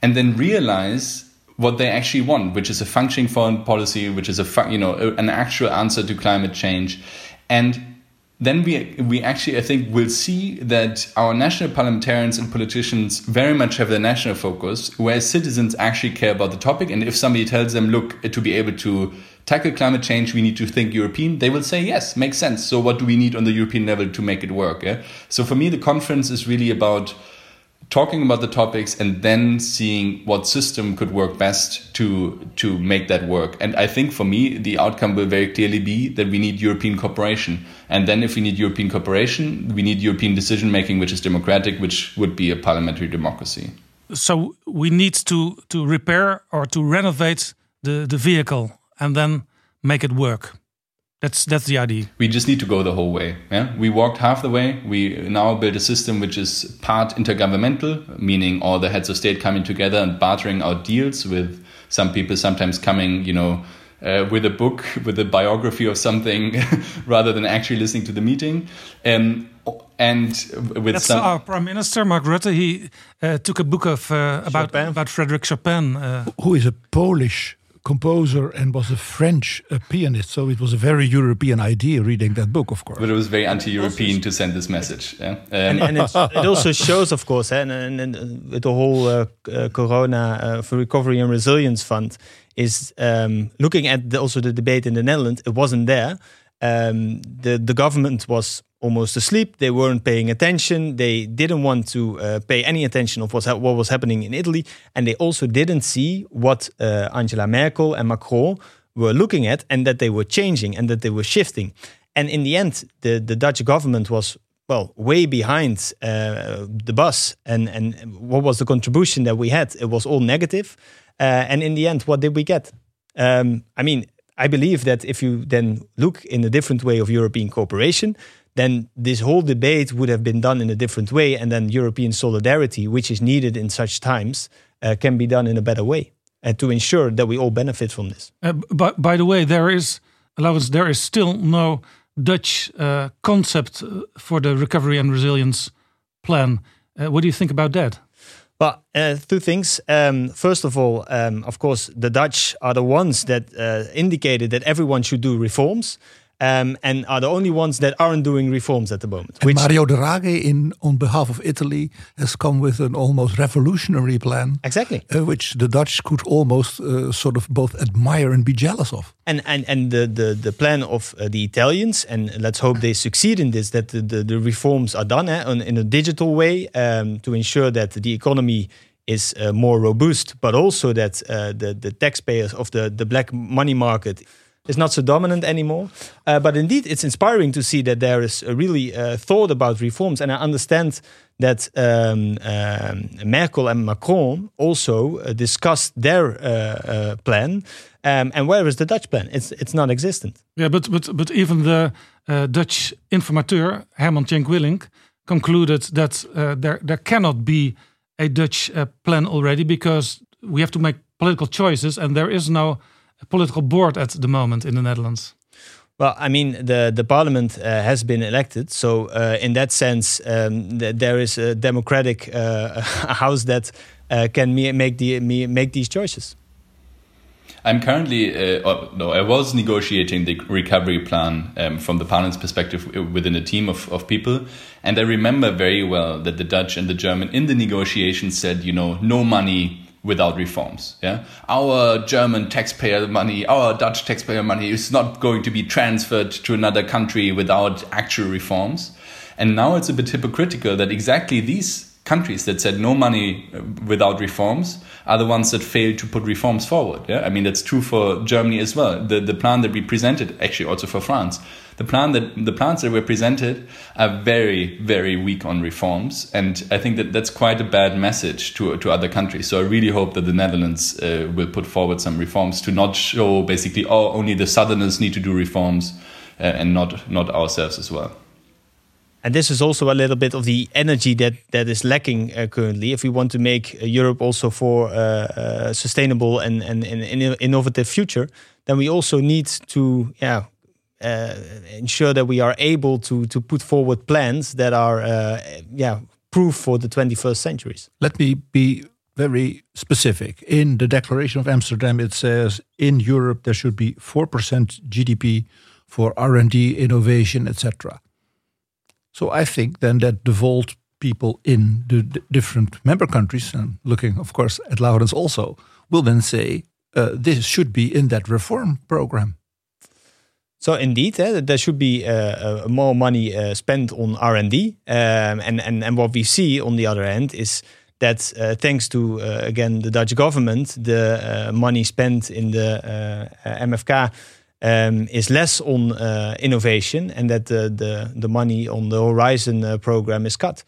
B: and then realize what they actually want, which is a functioning foreign policy, which is a you know an actual answer to climate change, and then we we actually I think will see that our national parliamentarians and politicians very much have their national focus, whereas citizens actually care about the topic. And if somebody tells them, look, uh, to be able to tackle climate change, we need to think European, they will say, yes, makes sense. So what do we need on the European level to make it work? Yeah? So for me, the conference is really about talking about the topics and then seeing what system could work best to to make that work. And i think for me the outcome will very clearly be that we need european cooperation. And then if we need european cooperation we need european decision making which is democratic which would be a parliamentary democracy.
D: So we need to to repair or to renovate the the vehicle and then make it work that's that's the idea.
B: We just need to go the whole way. Yeah, we walked half the way. We now build a system which is part intergovernmental, meaning all the heads of state coming together and bartering out deals with some people sometimes coming, you know, uh, with a book, with a biography of something, rather than actually listening to the meeting. Um, and with
D: That's
B: some,
D: our prime minister, Mark Rutte. He uh, took a book of uh, about
F: Chopin.
D: about Frederick Chopin. Uh,
E: Who is a Polish composer and was a French uh, pianist, so it was a very European idea reading that book, of course.
B: But it was very anti-European to send this message. Yeah? Um,
F: and, and it also shows, of course, and, and, and with the whole uh, uh, Corona uh, for Recovery and Resilience Fund, is um, looking at the, also the debate in the Netherlands. It wasn't there. Um, the the government was almost asleep. They weren't paying attention. They didn't want to uh, pay any attention of what what was happening in Italy, and they also didn't see what uh, Angela Merkel and Macron were looking at, and that they were changing and that they were shifting. And in the end, the the Dutch government was well way behind uh, the bus, and and what was the contribution that we had? It was all negative. Uh, and in the end, what did we get? Um, I mean, I believe that if you then look in a different way of European cooperation, then this whole debate would have been done in a different way, and then European solidarity, which is needed in such times, uh, can be done in a better way, and to ensure that we all benefit from this.
D: Uh, but by the way, there is, Laurens, there is still no Dutch uh, concept uh, for the recovery and resilience plan. Uh, what do you think about that?
F: Well, uh, two things. Um, first of all, um, of course, the Dutch are the ones that uh, indicated that everyone should do reforms. Um, and are the only ones that aren't doing reforms at the moment.
E: And Mario Draghi, in on behalf of Italy, has come with an almost revolutionary plan.
F: Exactly,
E: uh, which the Dutch could almost uh, sort of both admire and be jealous of.
F: And and and the the, the plan of uh, the Italians, and let's hope they succeed in this. That the, the, the reforms are done eh, in a digital way um, to ensure that the economy is uh, more robust, but also that uh, the the taxpayers of the the black money market is not so dominant anymore. Uh, but indeed, it's inspiring to see that there is really uh, thought about reforms. And I understand that um, um, Merkel and Macron also uh, discussed their uh, uh, plan. Um, and where is the Dutch plan? It's it's non-existent.
D: Yeah, but but but even the uh, Dutch informateur Herman Tjeenk Willink concluded that there there cannot be a Dutch plan already because we have to make political choices, and there is no political board at the moment in the Netherlands?
F: Well, I mean, the the parliament uh, has been elected, so uh, in that sense, um, th there is a democratic uh, house that uh, can make the make these choices.
B: I'm currently, uh, no, I was negotiating the recovery plan um, from the parliament's perspective within a team of, of people. And I remember very well that the Dutch and the German in the negotiations said, you know, no money without reforms. Yeah, our German taxpayer money, our Dutch taxpayer money is not going to be transferred to another country without actual reforms. And now it's a bit hypocritical that exactly these countries that said no money uh, without reforms are the ones that failed to put reforms forward. Yeah, I mean that's true for Germany as well. The the plan that we presented, actually also for France, the plan that the plans that were presented are very very weak on reforms, and I think that that's quite a bad message to to other countries. So I really hope that the Netherlands uh, will put forward some reforms to not show basically oh only the Southerners need to do reforms uh, and not not ourselves as well.
F: And this is also a little bit of the energy that that is lacking uh, currently. If we want to make uh, Europe also for uh, uh sustainable and, and, and, innovative future, then we also need to yeah uh, ensure that we are able to to put forward plans that are uh, yeah proof for the 21st centuries.
E: Let me be very specific. In the Declaration of Amsterdam, it says in Europe there should be four percent GDP for R and D, innovation, etc. So I think then that the Volt people in the different member countries, and looking, of course, at Laurens also, will then say uh, this should be in that reform program.
F: So indeed, eh, there should be uh, uh, more money uh, spent on R and D, um, and and and what we see on the other end is that uh, thanks to uh, again the Dutch government, the uh, money spent in the MFK um, is less on uh, innovation and that the, the, the money on the Horizon uh, program is cut.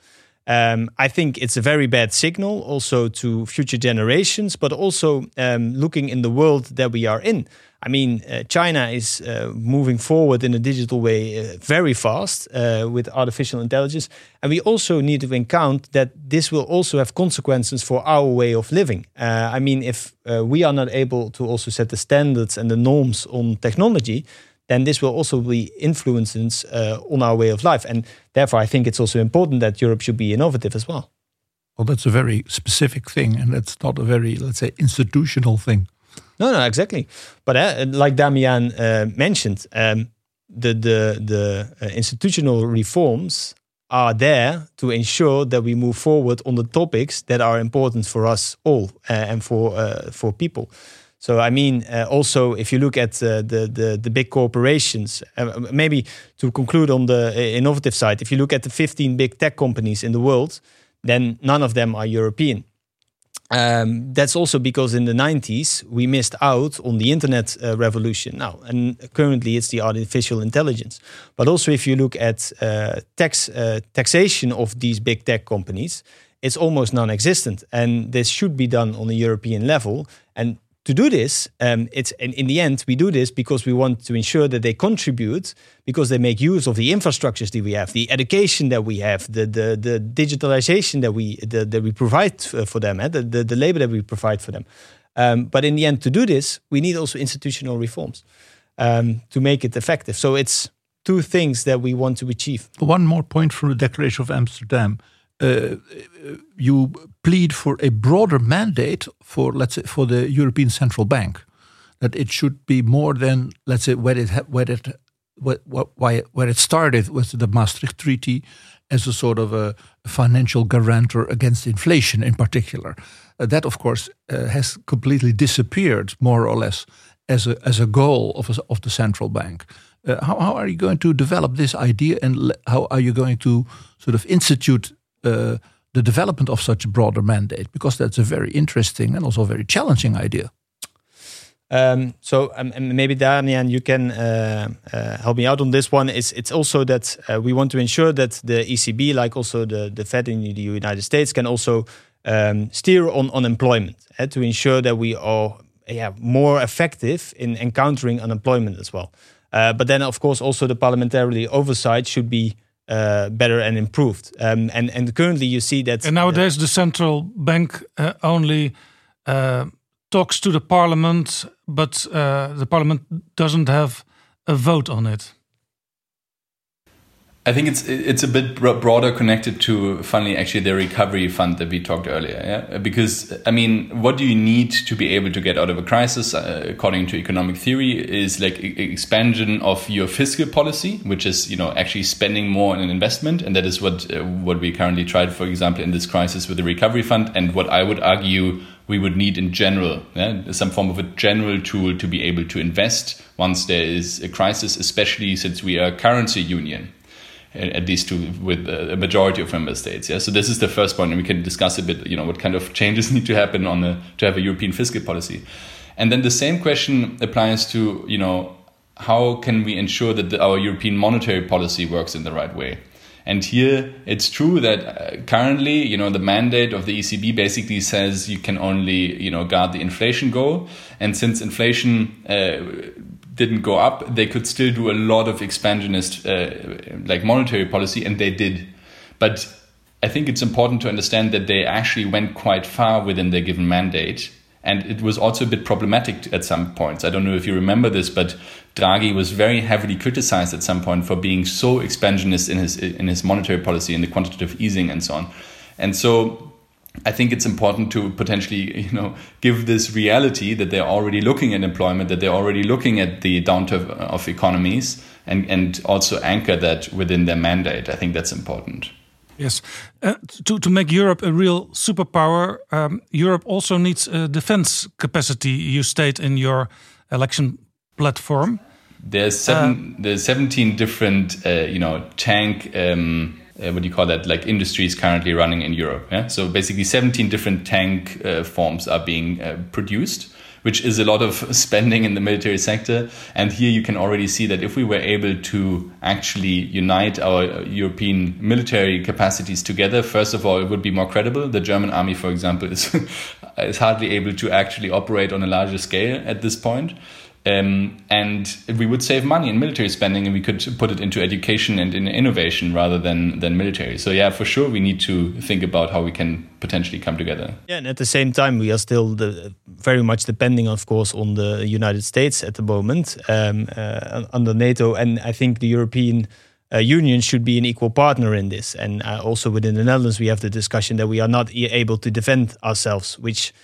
F: Um, I think it's a very bad signal also to future generations, but also um, looking in the world that we are in. I mean, uh, China is uh, moving forward in a digital way uh, very fast uh, with artificial intelligence. And we also need to account that this will also have consequences for our way of living. Uh, I mean, if uh, we are not able to also set the standards and the norms on technology, then this will also be influences on our way of life. And therefore, I think it's also important that Europe should be innovative as well.
E: Well, that's a very specific thing, and that's not a very, let's say, institutional thing.
F: No, no, exactly. But uh, like Damian uh, mentioned, um, the the the uh, institutional reforms are there to ensure that we move forward on the topics that are important for us all uh, and for uh, for people. So I mean, uh, also if you look at uh, the, the the big corporations, uh, maybe to conclude on the uh, innovative side, if you look at the 15 big tech companies in the world, then none of them are European. Um, that's also because in the 90s we missed out on the internet uh, revolution now, and currently it's the artificial intelligence. But also, if you look at uh, tax uh, taxation of these big tech companies, it's almost non-existent, and this should be done on a European level. And to do this, um, it's in, in, the end we do this because we want to ensure that they contribute because they make use of the infrastructures that we have, the education that we have, the the, the digitalization that we the, that we provide for them, eh? the, the, the labor that we provide for them. Um, but in the end, to do this, we need also institutional reforms um, to make it effective. So it's two things that we want to achieve.
E: One more point from the Declaration of Amsterdam. Uh, you plead for a broader mandate for, let's say, for the European Central Bank, that it should be more than, let's say, where it where it where, where it started with the Maastricht Treaty as a sort of a financial guarantor against inflation, in particular. Uh, that, of course, uh, has completely disappeared, more or less, as a as a goal of a, of the central bank. Uh, how, how are you going to develop this idea, and how are you going to sort of institute uh, the development of such a broader mandate? Because that's a very interesting and also very challenging idea.
F: Um, so um, maybe Damian, you can uh, uh, help me out on this one. It's it's also that uh, we want to ensure that the ECB, like also the the Fed in the United States, can also um, steer on unemployment eh, to ensure that we are yeah more effective in encountering unemployment as well. Uh, but then, of course, also the parliamentary oversight should be uh, better and improved. Um, and and currently you see that.
D: And nowadays the central bank uh, only uh, talks to the parliament, but uh, the parliament doesn't have a vote on it.
B: I think it's it's a bit broader connected to finally actually the recovery fund that we talked earlier. Yeah, because I mean, what do you need to be able to get out of a crisis? Uh, according to economic theory, is like expansion of your fiscal policy, which is you know actually spending more on an investment, and that is what uh, what we currently tried, for example, in this crisis with the recovery fund, and what I would argue we would need in general, yeah? some form of a general tool to be able to invest once there is a crisis, especially since we are a currency union at least to with a majority of member states. Yeah, so this is the first point, and we can discuss a bit. You know, what kind of changes need to happen on the to have a European fiscal policy, and then the same question applies to you know how can we ensure that the, our European monetary policy works in the right way. And here it's true that uh, currently, you know, the mandate of the ECB basically says you can only, you know, guard the inflation goal. And since inflation uh, didn't go up, they could still do a lot of expansionist, uh, like monetary policy, and they did. But I think it's important to understand that they actually went quite far within their given mandate. And it was also a bit problematic at some points. I don't know if you remember this, but Draghi was very heavily criticized at some point for being so expansionist in his in his monetary policy and the quantitative easing and so on. And so I think it's important to potentially, you know, give this reality that they're already looking at employment, that they're already looking at the downturn of economies, and and also anchor that within their mandate. I think that's important.
D: Yes, uh, to to make Europe a real superpower, um, Europe also needs a defense capacity. You state in your election platform.
B: There's seven. Uh, there's seventeen different, uh, you know, tank. Um, uh, what do you call that like industries currently running in Europe. Yeah? So basically, 17 different tank uh, forms are being uh, produced, which is a lot of spending in the military sector. And here you can already see that if we were able to actually unite our uh, European military capacities together, first of all, it would be more credible. The German army, for example, is is hardly able to actually operate on a larger scale at this point. Um, and we would save money in military spending and we could put it into education and in innovation rather than, than military. So, yeah, for sure, we need to think about how we can potentially come together.
F: Yeah, and at the same time, we are still the, very much depending, of course, on the United States at the moment um, uh, under NATO. And I think the European uh, Union should be an equal partner in this. And uh, also within the Netherlands, we have the discussion that we are not able to defend ourselves, which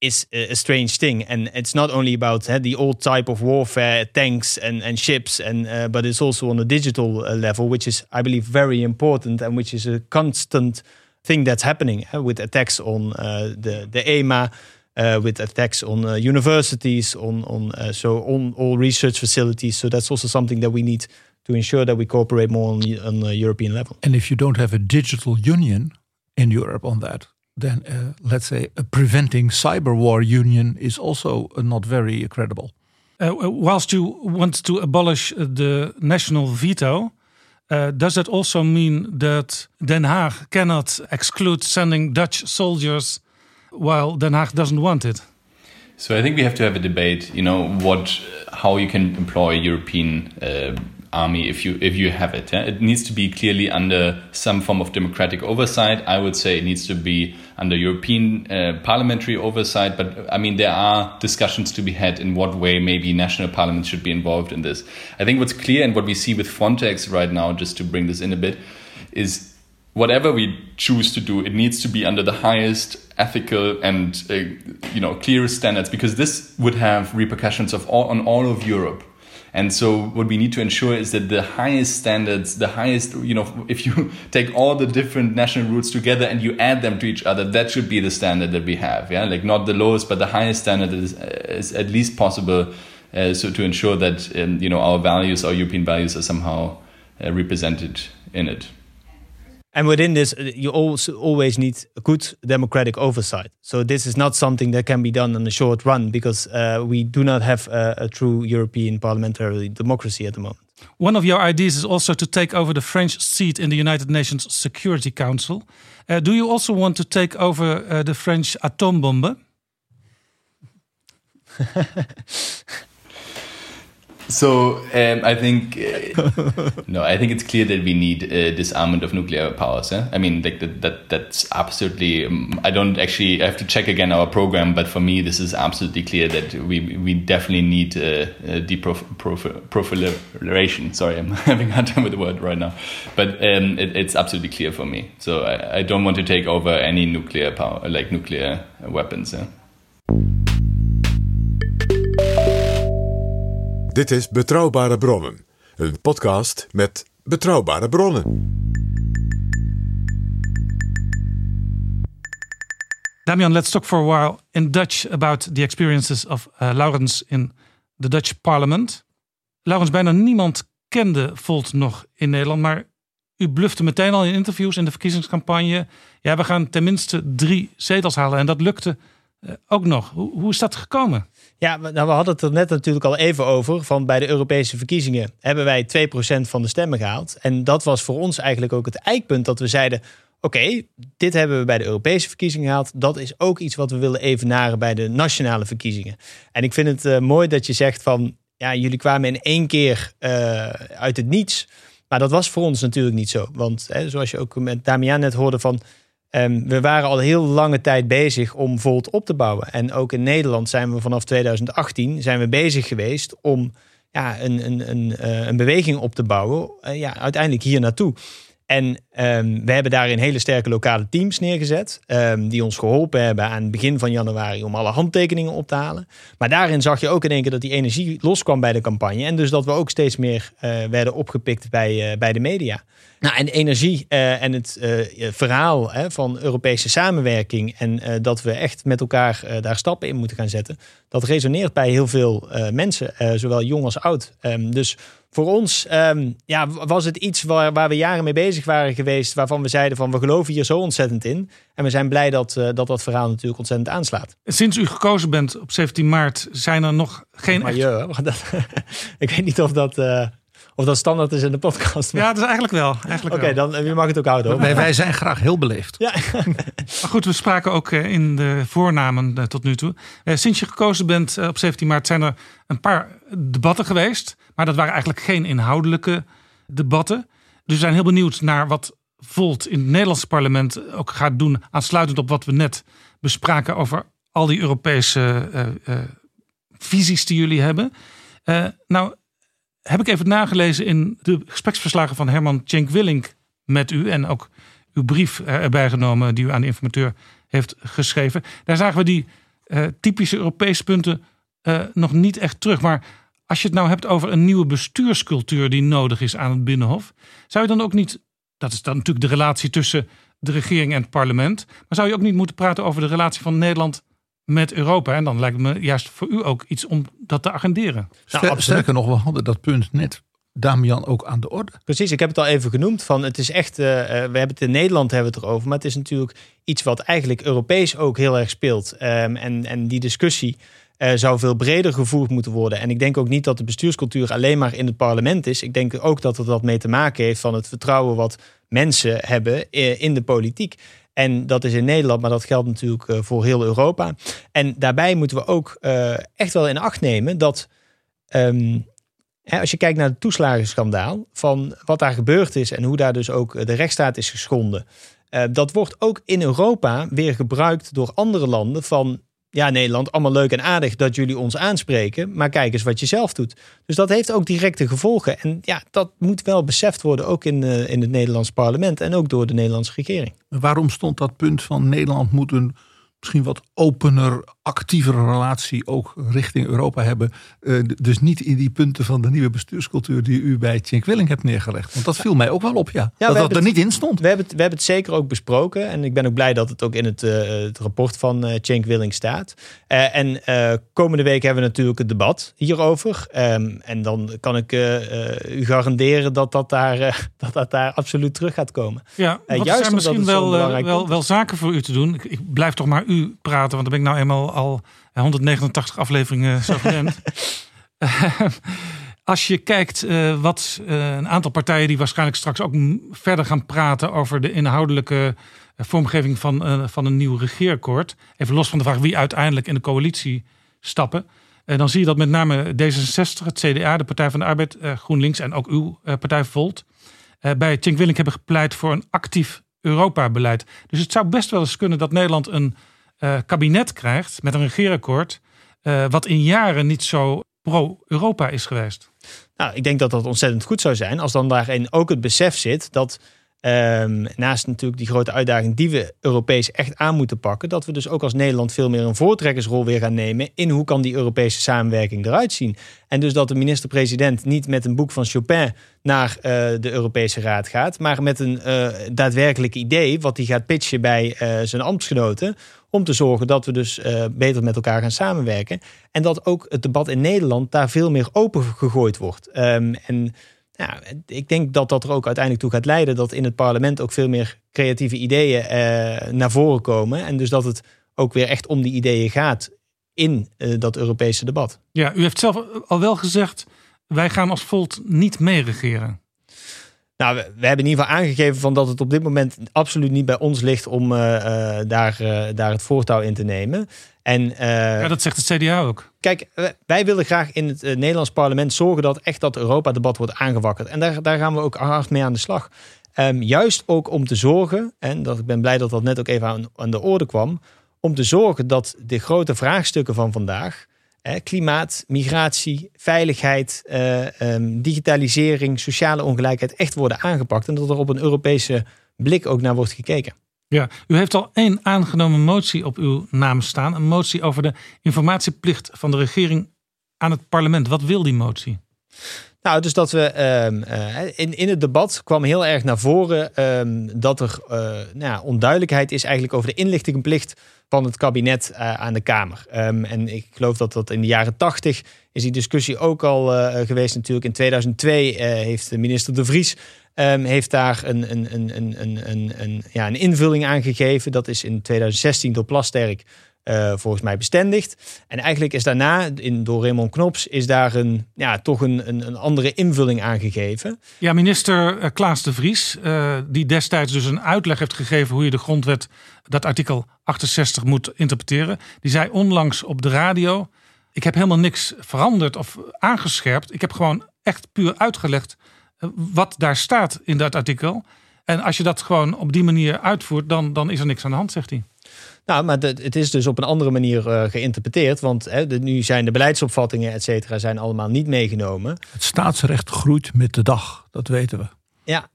F: is a, strange thing, and it's not only about uh, the old type of warfare, tanks and and ships, and uh, but it's also on a digital uh, level, which is, I believe, very important, and which is a constant thing that's happening uh, with attacks on uh, the the EMA. Uh, with attacks on uh, universities, on on so on all research facilities. So that's also something that we need to ensure that we cooperate more on, the- on a European level.
E: And if you don't have a digital union in Europe on that, then uh, let's say a preventing cyber war union is also uh, not very credible.
D: Uh, whilst you want to abolish uh, the national veto, uh, does that also mean that Den Haag cannot exclude sending Dutch soldiers while Den Haag doesn't want it?
B: So I think we have to have a debate. You know what, how you can employ European uh, army if you if you have it. yeah? It needs to be clearly under some form of democratic oversight. I would say it needs to be under European uh, parliamentary oversight. But I mean, there are discussions to be had in what way maybe national parliaments should be involved in this. I think what's clear and what we see with Frontex right now, just to bring this in a bit, is whatever we choose to do, it needs to be under the highest ethical and uh, you know clearest standards because this would have repercussions of all, on all of Europe. And so what we need to ensure is that the highest standards, the highest, you know, if you take all the different national rules together and you add them to each other, that should be the standard that we have. Yeah, like not the lowest, but the highest standard is, is at least possible. Uh, so to ensure that um, you know our values, our European values, are somehow uh, represented in it.
F: And within this, uh, you also always need a good democratic oversight. So this is not something that can be done in a short run because uh, we do not have a, a true European parliamentary democracy at the moment.
D: One of your ideas is also to take over the French seat in the United Nations Security Council. Uh, do you also want to take over uh, the French atoombombe?
B: So um, I think uh, no, I think it's clear that we need uh, disarmament of nuclear powers. eh? I mean, like that, that that's absolutely. Um, I don't actually I have to check again our program, but for me, this is absolutely clear that we we definitely need uh, uh, deproliferation. Sorry, I'm having a hard time with the word right now, but um, it, it's absolutely clear for me. So I, I don't want to take over any nuclear power, like nuclear weapons. eh?
C: Dit is Betrouwbare Bronnen, een podcast met betrouwbare bronnen.
D: Damian, let's talk for a while in Dutch about the experiences of uh, Laurens in the Dutch Parliament. Laurens, bijna niemand kende Volt nog in Nederland, maar u blufte meteen al in interviews in de verkiezingscampagne. Ja, we gaan tenminste drie zetels halen en dat lukte ook nog. Hoe, hoe is dat gekomen?
F: Ja, nou, we hadden het er net natuurlijk al even over. Van bij de Europese verkiezingen hebben wij 2% van de stemmen gehaald. En dat was voor ons eigenlijk ook het eikpunt dat we zeiden: Oké, dit hebben we bij de Europese verkiezingen gehaald. Dat is ook iets wat we willen evenaren bij de nationale verkiezingen. En ik vind het uh, mooi dat je zegt van. Ja, jullie kwamen in één keer uh, uit het niets. Maar dat was voor ons natuurlijk niet zo. Want hè, zoals je ook met Damian net hoorde van. Um, we waren al heel lange tijd bezig om Volt op te bouwen. En ook in Nederland zijn we vanaf 2018 zijn we bezig geweest om ja, een, een, een, uh, een beweging op te bouwen. Uh, ja, uiteindelijk hier naartoe. En um, we hebben daarin hele sterke lokale teams neergezet. Um, die ons geholpen hebben aan het begin van januari om alle handtekeningen op te halen. Maar daarin zag je ook in één keer dat die energie loskwam bij de campagne. En dus dat we ook steeds meer uh, werden opgepikt bij, uh, bij de media. Nou, en energie uh, en het verhaal hè, van Europese samenwerking. En dat we echt met elkaar daar stappen in moeten gaan zetten. Dat resoneert bij heel veel mensen, zowel jong als oud. Um, dus voor ons um, ja, was het iets waar, waar, we jaren mee bezig waren geweest. Waarvan we zeiden van we geloven hier zo ontzettend in. En we zijn blij dat uh, dat, dat verhaal natuurlijk ontzettend aanslaat.
D: Sinds u gekozen bent op 17 maart zijn er nog geen...
F: Maar je, dat, ik weet niet of dat... Uh, of dat standaard is in de podcast.
D: Maar... Ja, dat is eigenlijk wel. Eigenlijk
F: Oké, okay, dan wie mag het ook houden. Hoor.
E: Wij, wij zijn graag heel beleefd.
F: Ja.
D: maar goed, we spraken ook uh, in de voornamen uh, tot nu toe. Sinds je gekozen bent op 17 maart zijn er een paar debatten geweest. Maar dat waren eigenlijk geen inhoudelijke debatten. Dus we zijn heel benieuwd naar wat Volt in het Nederlandse parlement ook gaat doen. Aansluitend op wat we net bespraken over al die Europese visies die jullie hebben. nou, heb ik even nagelezen in de gespreksverslagen van Herman Cenk Willink met u. En ook uw brief erbij genomen die u aan de informateur heeft geschreven. Daar zagen we die eh, typische Europese punten eh, nog niet echt terug. Maar als je het nou hebt over een nieuwe bestuurscultuur die nodig is aan het Binnenhof, zou je dan ook niet, dat is dan natuurlijk de relatie tussen de regering en het parlement, maar zou je ook niet moeten praten over de relatie van Nederland met Europa? En dan lijkt het me juist voor u ook iets om dat te agenderen.
E: Ster- sterker nog, we hadden dat punt net, Damian, ook aan de orde.
F: Precies, ik heb het al even genoemd. Van het is echt, eh, eh, we hebben het in Nederland hebben we het erover, maar het is natuurlijk iets wat eigenlijk Europees ook heel erg speelt. Ehm, en, en die discussie eh, zou veel breder gevoerd moeten worden. En ik denk ook niet dat de bestuurscultuur alleen maar in het parlement is. Ik denk ook dat het wat mee te maken heeft van het vertrouwen wat mensen hebben eh, in de politiek. En dat is in Nederland, maar dat geldt natuurlijk eh, voor heel Europa. En daarbij moeten we ook eh, echt wel in acht nemen dat. ehm, als je kijkt naar het toeslagenschandaal, van wat daar gebeurd is en hoe daar dus ook de rechtsstaat is geschonden. eh, dat wordt ook in Europa weer gebruikt door andere landen van. Ja, Nederland, allemaal leuk en aardig dat jullie ons aanspreken. Maar kijk eens wat je zelf doet. Dus dat heeft ook directe gevolgen. En ja, dat moet wel beseft worden, ook in, eh, in het Nederlands parlement en ook door de Nederlandse regering.
E: Waarom stond dat punt van Nederland moet een misschien wat opener, actievere relatie ook richting Europa hebben? Eh, dus niet in die punten van de nieuwe bestuurscultuur die u bij Cenk Willing hebt neergelegd. Want dat viel mij ook wel op, ja.
F: we
E: dat dat er
F: het-
E: niet in stond.
F: We hebben, het, we hebben het zeker ook besproken. En ik ben ook blij dat het ook in het, eh, het rapport van eh Cenk Willing staat. Eh, en eh, komende week hebben we natuurlijk het debat hierover. Ehm, en dan kan ik eh, eh, u garanderen dat dat, daar, dat dat daar absoluut terug gaat komen.
D: Ja, wat
F: juist
D: zijn misschien wel, wel,
F: punt
D: wel zaken voor u te doen. Ik, ik blijf toch maar u praten, want dan ben ik nou eenmaal al 189 afleveringen zo gewend. Eh, Als je kijkt eh, wat eh, een aantal partijen die waarschijnlijk straks ook verder gaan praten over de inhoudelijke eh, vormgeving van, eh, van een nieuw regeerakkoord. Even los van de vraag wie uiteindelijk in de coalitie stappen. Eh, dan zie je dat met name D66, het CDA, de Partij van de Arbeid, eh, GroenLinks en ook uw eh, partij Volt eh, bij Cenk Willink hebben gepleit voor een actief Europa-beleid. Dus het zou best wel eens kunnen dat Nederland een eh, kabinet krijgt met een regeerakkoord. eh, wat in jaren niet zo pro-Europa is geweest.
F: Nou, ik denk dat dat ontzettend goed zou zijn als dan daarin ook het besef zit dat ehm, naast natuurlijk die grote uitdaging die we Europees echt aan moeten pakken, dat we dus ook als Nederland veel meer een voortrekkersrol weer gaan nemen in hoe kan die Europese samenwerking eruit zien. En dus dat de minister-president niet met een boek van Chopin naar eh, de Europese Raad gaat, maar met een daadwerkelijk idee wat hij gaat pitchen bij zijn ambtsgenoten om te zorgen dat we dus eh, beter met elkaar gaan samenwerken. En dat ook het debat in Nederland daar veel meer open gegooid wordt. Ehm, en ja, ik denk dat dat er ook uiteindelijk toe gaat leiden dat in het parlement ook veel meer creatieve ideeën eh, naar voren komen. En dus dat het ook weer echt om die ideeën gaat in eh, dat Europese debat.
D: Ja, u heeft zelf al wel gezegd, wij gaan als Volt niet meeregeren.
F: Nou, we, we hebben in ieder geval aangegeven van dat het op dit moment absoluut niet bij ons ligt om eh, eh, daar, eh, daar het voortouw in te nemen. En,
D: Ja, dat zegt het CDA ook.
F: Kijk, wij willen graag in het Nederlands parlement zorgen dat echt dat Europa-debat wordt aangewakkerd. En daar, daar gaan we ook hard mee aan de slag. Ehm, juist ook om te zorgen, en dat, ik ben blij dat dat net ook even aan, aan de orde kwam, om te zorgen dat de grote vraagstukken van vandaag, hè, klimaat, migratie, veiligheid, eh, ehm, digitalisering, sociale ongelijkheid, echt worden aangepakt. En dat er op een Europese blik ook naar wordt gekeken.
D: Ja, u heeft al één aangenomen motie op uw naam staan. Een motie over de informatieplicht van de regering aan het parlement. Wat wil die motie?
F: Nou, dus dat we ehm, eh, in, in het debat kwam heel erg naar voren ehm, dat er eh, nou ja, onduidelijkheid is eigenlijk over de inlichtingenplicht van het kabinet eh, aan de Kamer. Ehm, en ik geloof dat dat in de jaren tachtig is die discussie ook al eh, geweest natuurlijk. In 2002 eh, heeft de minister De Vries ehm, heeft daar een, een, een, een, een, een, ja, een invulling aan gegeven. Dat is in 2016 door Plasterk eh, volgens mij bestendigd. En eigenlijk is daarna, in, door Raymond Knops, is daar een, ja, toch een, een, een andere invulling aangegeven.
D: Ja, minister eh, Klaas de Vries, eh, die destijds dus een uitleg heeft gegeven hoe je de grondwet, dat artikel 68 moet interpreteren. Die zei onlangs op de radio, ik heb helemaal niks veranderd of aangescherpt. Ik heb gewoon echt puur uitgelegd wat daar staat in dat artikel. En als je dat gewoon op die manier uitvoert, dan, dan is er niks aan de hand, zegt hij.
F: Nou, maar de- het is dus op een andere manier eh, geïnterpreteerd. Want hè, de, nu zijn de beleidsopvattingen, et cetera, zijn allemaal niet meegenomen.
E: Het staatsrecht groeit met de dag, dat weten we.
F: Ja,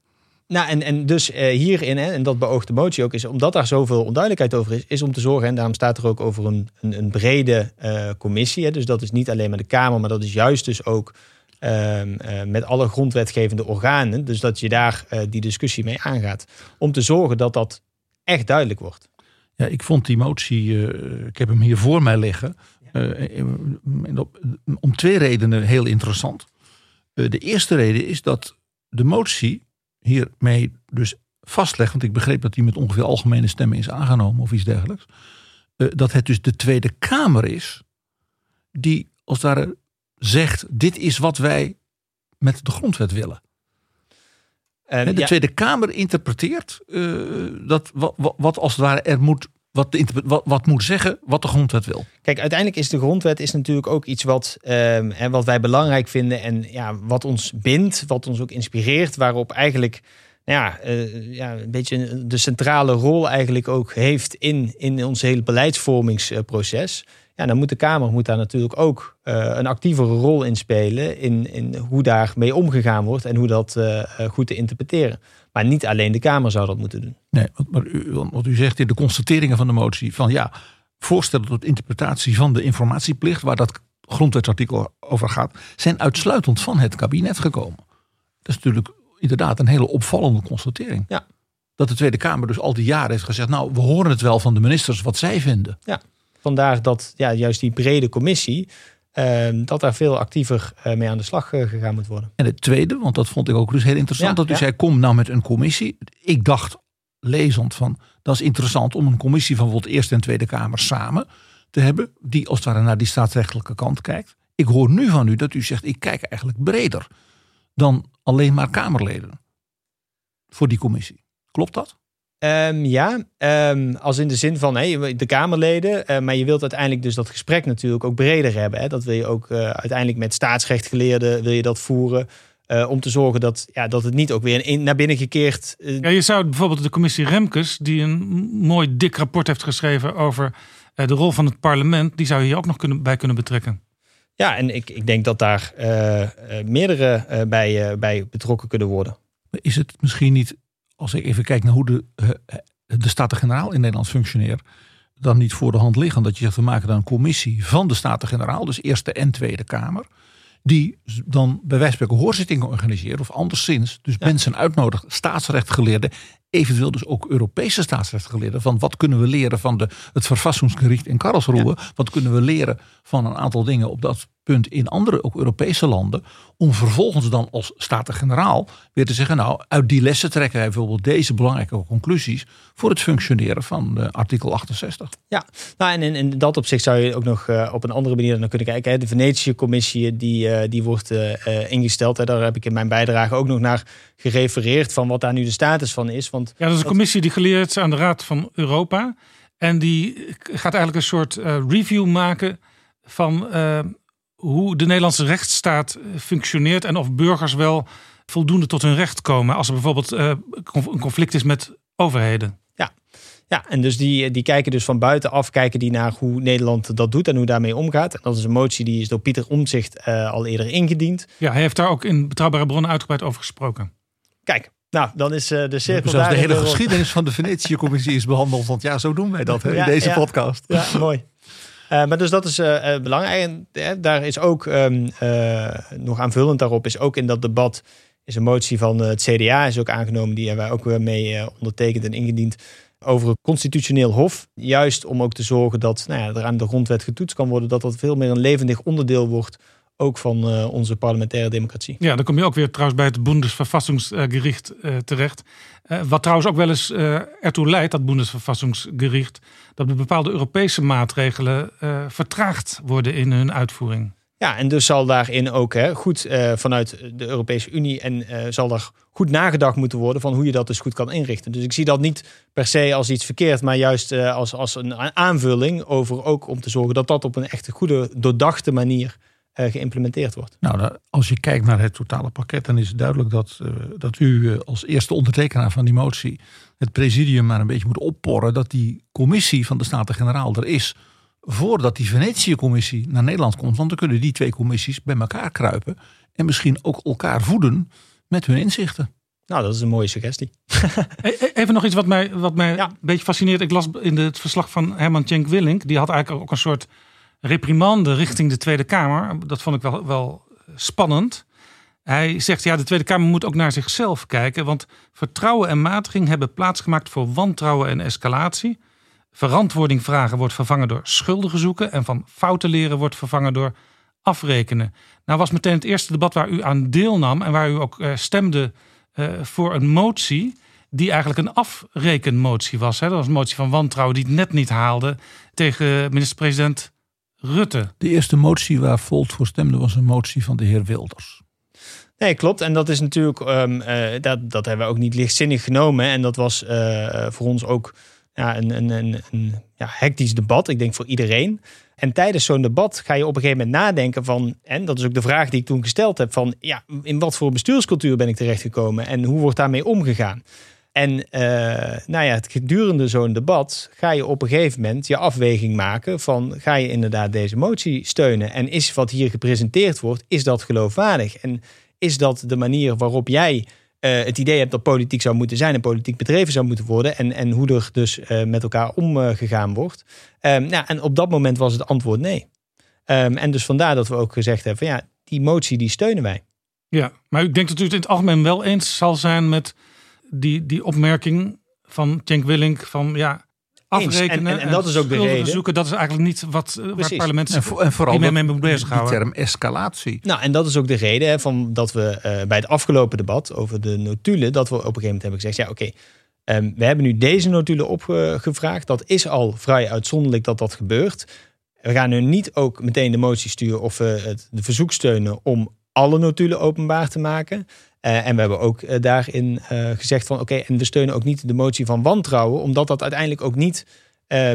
F: Nou, en, en dus eh, hierin, hè, en dat beoogt de motie ook, is omdat daar zoveel onduidelijkheid over is, is om te zorgen, en daarom staat er ook over een, een, een brede eh, commissie. Hè, dus dat is niet alleen maar de Kamer, maar dat is juist dus ook ehm, eh, met alle grondwetgevende organen. Dus dat je daar die discussie mee aangaat. Om te zorgen dat dat echt duidelijk wordt.
E: Ja, ik vond die motie, eh, ik heb hem hier voor mij liggen, en op- om twee redenen heel interessant. De eerste reden is dat de motie hiermee dus vastlegt, want ik begreep dat die met ongeveer algemene stemmen is aangenomen of iets dergelijks, dat het dus de Tweede Kamer is die als het ware zegt, dit is wat wij met de grondwet willen.
F: En,
E: de
F: ja,
E: Tweede Kamer interpreteert eh, dat wat, als het ware er moet, wat, de, wat, wat moet zeggen wat de grondwet wil.
F: Kijk, uiteindelijk is de grondwet is natuurlijk ook iets wat, ehm, wat wij belangrijk vinden en ja, wat ons bindt, wat ons ook inspireert, waarop eigenlijk nou ja, eh, ja, een beetje de centrale rol eigenlijk ook heeft in, in ons hele beleidsvormingsproces. Ja, dan moet de Kamer moet daar natuurlijk ook eh, een actievere rol in spelen in, in hoe daarmee omgegaan wordt en hoe dat eh, eh, goed te interpreteren. Maar niet alleen de Kamer zou dat moeten doen.
E: Nee, maar u, wat u zegt in de constateringen van de motie van ja, voorstellen tot interpretatie van de informatieplicht, waar dat grondwetsartikel over gaat, zijn uitsluitend van het kabinet gekomen. Dat is natuurlijk inderdaad een hele opvallende constatering.
F: Ja.
E: Dat de Tweede Kamer dus al die jaren heeft gezegd, nou, we horen het wel van de ministers wat zij vinden.
F: Vandaar dat ja, juist die brede commissie, ehm, dat daar veel actiever eh, mee aan de slag eh, gegaan moet worden.
E: En het tweede, want dat vond ik ook dus heel interessant,
F: Ja,
E: dat u
F: ja.
E: zei, kom nou met een commissie. Ik dacht, lezend van, dat is interessant om een commissie van bijvoorbeeld Eerste en Tweede Kamer samen te hebben, die als het ware naar die staatsrechtelijke kant kijkt. Ik hoor nu van u dat u zegt, ik kijk eigenlijk breder dan alleen maar Kamerleden voor die commissie. Klopt dat?
F: Ehm, ja, ehm, als in de zin van hey, de Kamerleden. eh, maar je wilt uiteindelijk dus dat gesprek natuurlijk ook breder hebben. Hè? Dat wil je ook eh, uiteindelijk met staatsrechtgeleerden wil je dat voeren. eh, om te zorgen dat, ja, dat het niet ook weer in, naar binnen gekeerd.
D: Ja, je zou bijvoorbeeld de commissie Remkes, die een mooi dik rapport heeft geschreven over eh, de rol van het parlement, die zou je hier ook nog kunnen, bij kunnen betrekken.
F: ja, en ik, ik denk dat daar eh, eh, meerdere eh, bij, eh, bij betrokken kunnen worden.
E: Is het misschien niet, als ik even kijk naar hoe de, eh, de Staten-Generaal in Nederland functioneert, dan niet voor de hand liggen dat je zegt, we maken dan een commissie van de Staten-Generaal, dus Eerste en Tweede Kamer, die dan bij wijze van hoorzittingen organiseert of anderszins dus mensen uitnodigt, staatsrechtgeleerden, eventueel dus ook Europese staatsrechtgeleerden, van wat kunnen we leren van de, het Verfassungsgericht in Karlsruhe, wat kunnen we leren van een aantal dingen op dat punt in andere, ook Europese landen, om vervolgens dan als Staten-Generaal weer te zeggen, nou, uit die lessen trekken wij bijvoorbeeld deze belangrijke conclusies voor het functioneren van eh, artikel 68.
F: Ja, nou, en in, in dat opzicht zou je ook nog eh, op een andere manier dan kunnen kijken. Hè. De Venetië-commissie die, eh, die wordt ingesteld. Hè. Daar heb ik in mijn bijdrage ook nog naar gerefereerd van wat daar nu de status van is. Want
D: Ja, dat is een commissie die geleerd is aan de Raad van Europa. En die gaat eigenlijk een soort eh, review maken van eh, hoe de Nederlandse rechtsstaat eh, functioneert en of burgers wel voldoende tot hun recht komen als er bijvoorbeeld eh, een conflict is met overheden.
F: ja, en dus die, die kijken dus van buitenaf kijken die naar hoe Nederland dat doet en hoe daarmee omgaat. En dat is een motie die is door Pieter Omtzigt eh, al eerder ingediend.
D: Ja, hij heeft daar ook in Betrouwbare Bronnen uitgebreid over gesproken.
F: Kijk, nou, dan is eh, de cirkel
E: Zelfs de hele geschiedenis van de Venetië-commissie is behandeld, want ja, zo doen wij dat hè,
F: Ja,
E: in deze
F: ja.
E: podcast.
F: Ja, mooi. Eh, maar dus dat is eh, eh, belangrijk. En daar is ook ehm, eh, nog aanvullend daarop is ook in dat debat is een motie van het CDA is ook aangenomen. Die hebben wij ook weer mee ondertekend en ingediend over het constitutioneel hof. Juist om ook te zorgen dat nou ja, er aan de grondwet getoetst kan worden. Dat dat veel meer een levendig onderdeel wordt. Ook van eh, onze parlementaire democratie.
D: Ja, dan kom je ook weer trouwens bij het Bundesverfassungsgericht eh, terecht. Eh, wat trouwens ook wel eens ertoe leidt, dat Bundesverfassungsgericht, dat bepaalde Europese maatregelen vertraagd worden in hun uitvoering.
F: Ja, en dus zal daarin ook hè, goed vanuit de Europese Unie en zal er goed nagedacht moeten worden van hoe je dat dus goed kan inrichten. Dus ik zie dat niet per se als iets verkeerd, maar juist als, als een aanvulling over ook om te zorgen dat dat op een echt goede, doordachte manier geïmplementeerd wordt.
E: Nou, als je kijkt naar het totale pakket, dan is het duidelijk dat, eh, dat u eh, als eerste ondertekenaar van die motie het presidium maar een beetje moet opporren dat die commissie van de Staten-Generaal er is voordat die Venetië-commissie naar Nederland komt. Want dan kunnen die twee commissies bij elkaar kruipen en misschien ook elkaar voeden met hun inzichten.
F: Nou, dat is een mooie suggestie.
D: E- e- Even nog iets wat mij, wat mij
F: Ja.
D: een beetje fascineert. Ik las in het verslag van Herman Tjenk Willink. Die had eigenlijk ook een soort reprimande richting de Tweede Kamer. Dat vond ik wel, wel spannend. Hij zegt, ja, de Tweede Kamer moet ook naar zichzelf kijken. Want vertrouwen en matiging hebben plaatsgemaakt voor wantrouwen en escalatie. Verantwoording vragen wordt vervangen door schuldigen zoeken. En van fouten leren wordt vervangen door afrekenen. Nou was meteen het eerste debat waar u aan deelnam. En waar u ook eh, stemde eh, voor een motie die eigenlijk een afrekenmotie was. Hè? Dat was een motie van wantrouwen die het net niet haalde tegen minister-president Rutte.
E: De eerste motie waar Volt voor stemde was een motie van de heer Wilders.
F: Nee, klopt. En dat is natuurlijk, ehm, eh, dat, dat hebben we ook niet lichtzinnig genomen. En dat was eh, voor ons ook ja, een, een, een, een ja, hectisch debat, ik denk voor iedereen. En tijdens zo'n debat ga je op een gegeven moment nadenken van, en dat is ook de vraag die ik toen gesteld heb, van ja, in wat voor bestuurscultuur ben ik terechtgekomen en hoe wordt daarmee omgegaan? En eh, nou ja, het gedurende zo'n debat ga je op een gegeven moment je afweging maken van ga je inderdaad deze motie steunen en is wat hier gepresenteerd wordt, is dat geloofwaardig? En is dat de manier waarop jij eh, het idee hebt dat politiek zou moeten zijn en politiek bedreven zou moeten worden en, en hoe er dus eh, met elkaar omgegaan wordt? Ehm, nou, en op dat moment was het antwoord nee. Ehm, en dus vandaar dat we ook gezegd hebben van ja, die motie die steunen wij.
D: Ja, maar ik denk dat u het in het algemeen wel eens zal zijn met die, die opmerking van Cenk Willink van ja, afrekenen
F: En- en- en dat is ook de reden.
D: zoeken. Dat is eigenlijk niet wat eh, waar het parlement
E: En, en vooral
D: mee moet
E: die
D: bezighouden.
E: term escalatie.
F: Nou, en dat is ook de reden hè, van dat we eh, bij het afgelopen debat over de notulen, dat we op een gegeven moment hebben gezegd, ja oké, ehm, we hebben nu deze notulen opgevraagd. Dat is al vrij uitzonderlijk dat dat gebeurt. We gaan nu niet ook meteen de motie sturen of we het, de verzoek steunen om alle notulen openbaar te maken. Eh, en we hebben ook eh, daarin eh, gezegd van oké, en we steunen ook niet de motie van wantrouwen, omdat dat uiteindelijk ook niet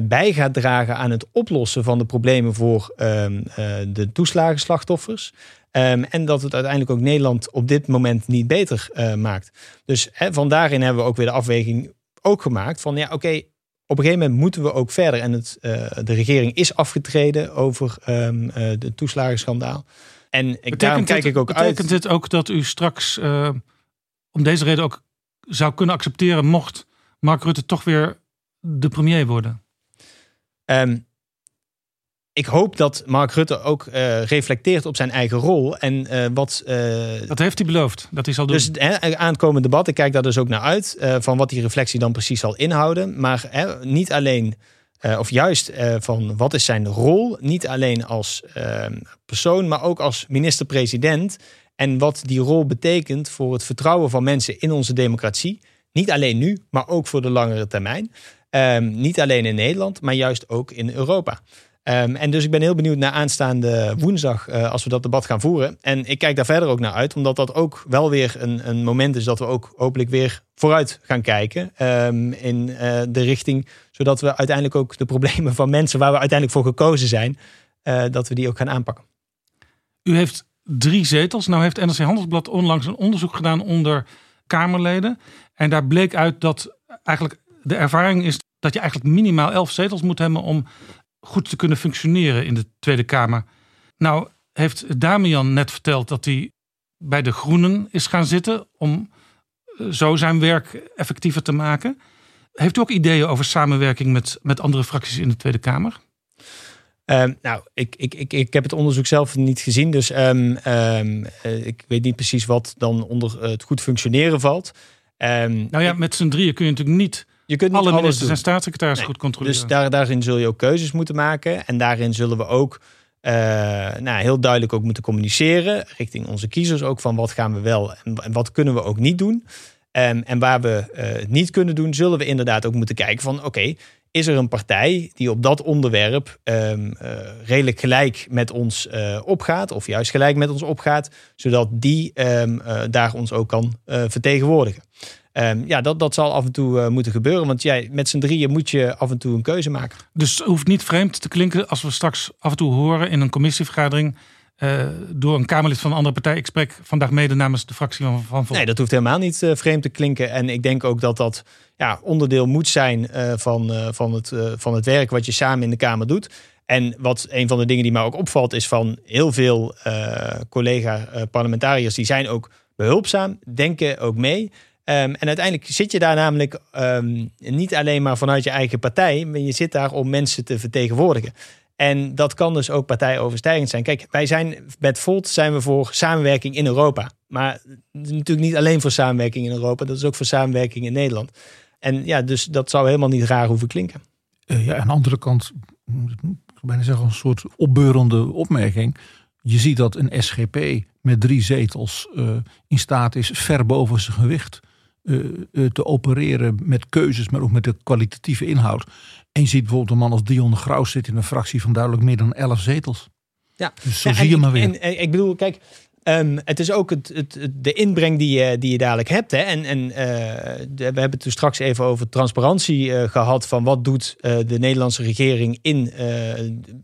F: bij gaat dragen aan het oplossen van de problemen voor ehm, eh, de toeslagenslachtoffers. Ehm, en dat het uiteindelijk ook Nederland op dit moment niet beter maakt. Dus hè, van daarin hebben we ook weer de afweging ook gemaakt van ja, oké, op een gegeven moment moeten we ook verder. En het, de regering is afgetreden over eh de toeslagenschandaal. En ik, daarom kijk ik ook
D: betekent
F: uit.
D: dit ook dat u straks eh, om deze reden ook zou kunnen accepteren mocht Mark Rutte toch weer de premier worden?
F: Ehm, ik hoop dat Mark Rutte ook eh, reflecteert op zijn eigen rol. En eh, wat.
D: Dat heeft hij beloofd, dat hij zal doen.
F: Dus hè, aan het komende debat, ik kijk daar dus ook naar uit. van wat die reflectie dan precies zal inhouden. Maar hè, niet alleen, eh, of juist eh, van wat is zijn rol. Niet alleen als eh, persoon, maar ook als minister-president. En wat die rol betekent voor het vertrouwen van mensen in onze democratie. Niet alleen nu, maar ook voor de langere termijn. Ehm, niet alleen in Nederland, maar juist ook in Europa. Ehm, en dus ik ben heel benieuwd naar aanstaande woensdag eh, als we dat debat gaan voeren. En ik kijk daar verder ook naar uit, omdat dat ook wel weer een, een moment is dat we ook hopelijk weer vooruit gaan kijken ehm, in de richting, zodat we uiteindelijk ook de problemen van mensen waar we uiteindelijk voor gekozen zijn, eh, dat we die ook gaan aanpakken.
D: U heeft drie zetels. Nou heeft NRC Handelsblad onlangs een onderzoek gedaan onder Kamerleden. En daar bleek uit dat eigenlijk de ervaring is dat je eigenlijk minimaal elf zetels moet hebben om goed te kunnen functioneren in de Tweede Kamer. Nou heeft Damian net verteld dat hij bij de Groenen is gaan zitten om eh, zo zijn werk effectiever te maken. Heeft u ook ideeën over samenwerking met, met andere fracties in de Tweede Kamer?
F: Ehm, nou, ik, ik, ik, ik heb het onderzoek zelf niet gezien, dus ehm, ehm, eh, ik weet niet precies wat dan onder eh, het goed functioneren valt.
D: Nou ja, met z'n drieën kun je natuurlijk niet
F: je kunt niet
D: alle ministers
F: doen.
D: en staatssecretarissen
F: Nee,
D: goed controleren.
F: Dus daar, daarin zul je ook keuzes moeten maken. En daarin zullen we ook eh, nou, heel duidelijk ook moeten communiceren. Richting onze kiezers ook van wat gaan we wel en, en wat kunnen we ook niet doen. Ehm, en waar we eh, het niet kunnen doen, zullen we inderdaad ook moeten kijken van oké, is er een partij die op dat onderwerp ehm, eh, redelijk gelijk met ons eh, opgaat, of juist gelijk met ons opgaat, zodat die ehm, eh, daar ons ook kan vertegenwoordigen. Ja, dat, dat zal af en toe moeten gebeuren, want jij, met z'n drieën moet je af en toe een keuze maken.
D: Dus het hoeft niet vreemd te klinken als we straks af en toe horen in een commissievergadering eh, door een Kamerlid van een andere partij. Ik spreek vandaag mede namens de fractie van Van.
F: Nee, dat hoeft helemaal niet eh, vreemd te klinken. En ik denk ook dat dat ja, onderdeel moet zijn eh, van, van, het, van het werk wat je samen in de Kamer doet. En wat een van de dingen die mij ook opvalt, is van heel veel collega-parlementariërs, die zijn ook behulpzaam, denken ook mee. Ehm, en uiteindelijk zit je daar namelijk ehm, niet alleen maar vanuit je eigen partij, maar je zit daar om mensen te vertegenwoordigen. En dat kan dus ook partijoverstijgend zijn. Kijk, wij zijn met Volt zijn we voor samenwerking in Europa. Maar natuurlijk niet alleen voor samenwerking in Europa, dat is ook voor samenwerking in Nederland. En ja, dus dat zou helemaal niet raar hoeven klinken.
E: Uh, ja, aan de andere kant, ik bijna zeggen, een soort opbeurende opmerking. Je ziet dat een SGP met drie zetels uh, in staat is ver boven zijn gewicht uh, te opereren met keuzes, maar ook met de kwalitatieve inhoud. En je ziet bijvoorbeeld een man als Dion de Graus zit in een fractie van duidelijk meer dan elf zetels.
F: Ja,
E: dus zo
F: ja,
E: zie je maar weer.
F: En, en, ik bedoel, kijk, Um, het is ook het, het, de inbreng die je, die je dadelijk hebt. Hè? En, en uh, we hebben het toen straks even over transparantie uh, gehad. Van wat doet uh, de Nederlandse regering in,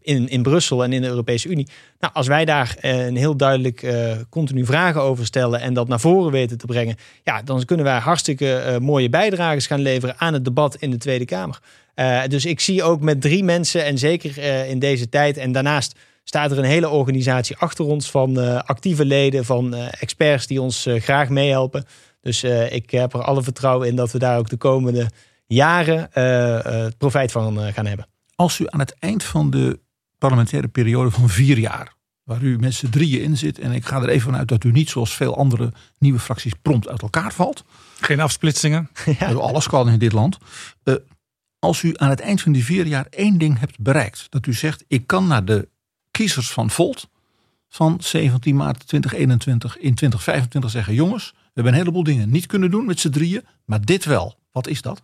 F: in, in Brussel en in de Europese Unie. Nou, als wij daar een heel duidelijk continu vragen over stellen. En dat naar voren weten te brengen. Ja, dan kunnen wij hartstikke mooie bijdrages gaan leveren aan het debat in de Tweede Kamer. Dus ik zie ook met drie mensen en zeker in deze tijd. En daarnaast staat er een hele organisatie achter ons van uh, actieve leden, van uh, experts die ons uh, graag meehelpen. Dus ik heb er alle vertrouwen in dat we daar ook de komende jaren profijt van gaan hebben.
E: Als u aan het eind van de parlementaire periode van vier jaar, waar u met z'n drieën in zit, en ik ga er even vanuit dat u niet zoals veel andere nieuwe fracties prompt uit elkaar valt.
D: Geen afsplitsingen.
E: ja. Alles kan in dit land. Als u aan het eind van die vier jaar één ding hebt bereikt, dat u zegt: ik kan naar de kiezers van Volt van 17 maart 2021 in 2025 zeggen: jongens, we hebben een heleboel dingen niet kunnen doen met z'n drieën, maar dit wel. Wat is dat?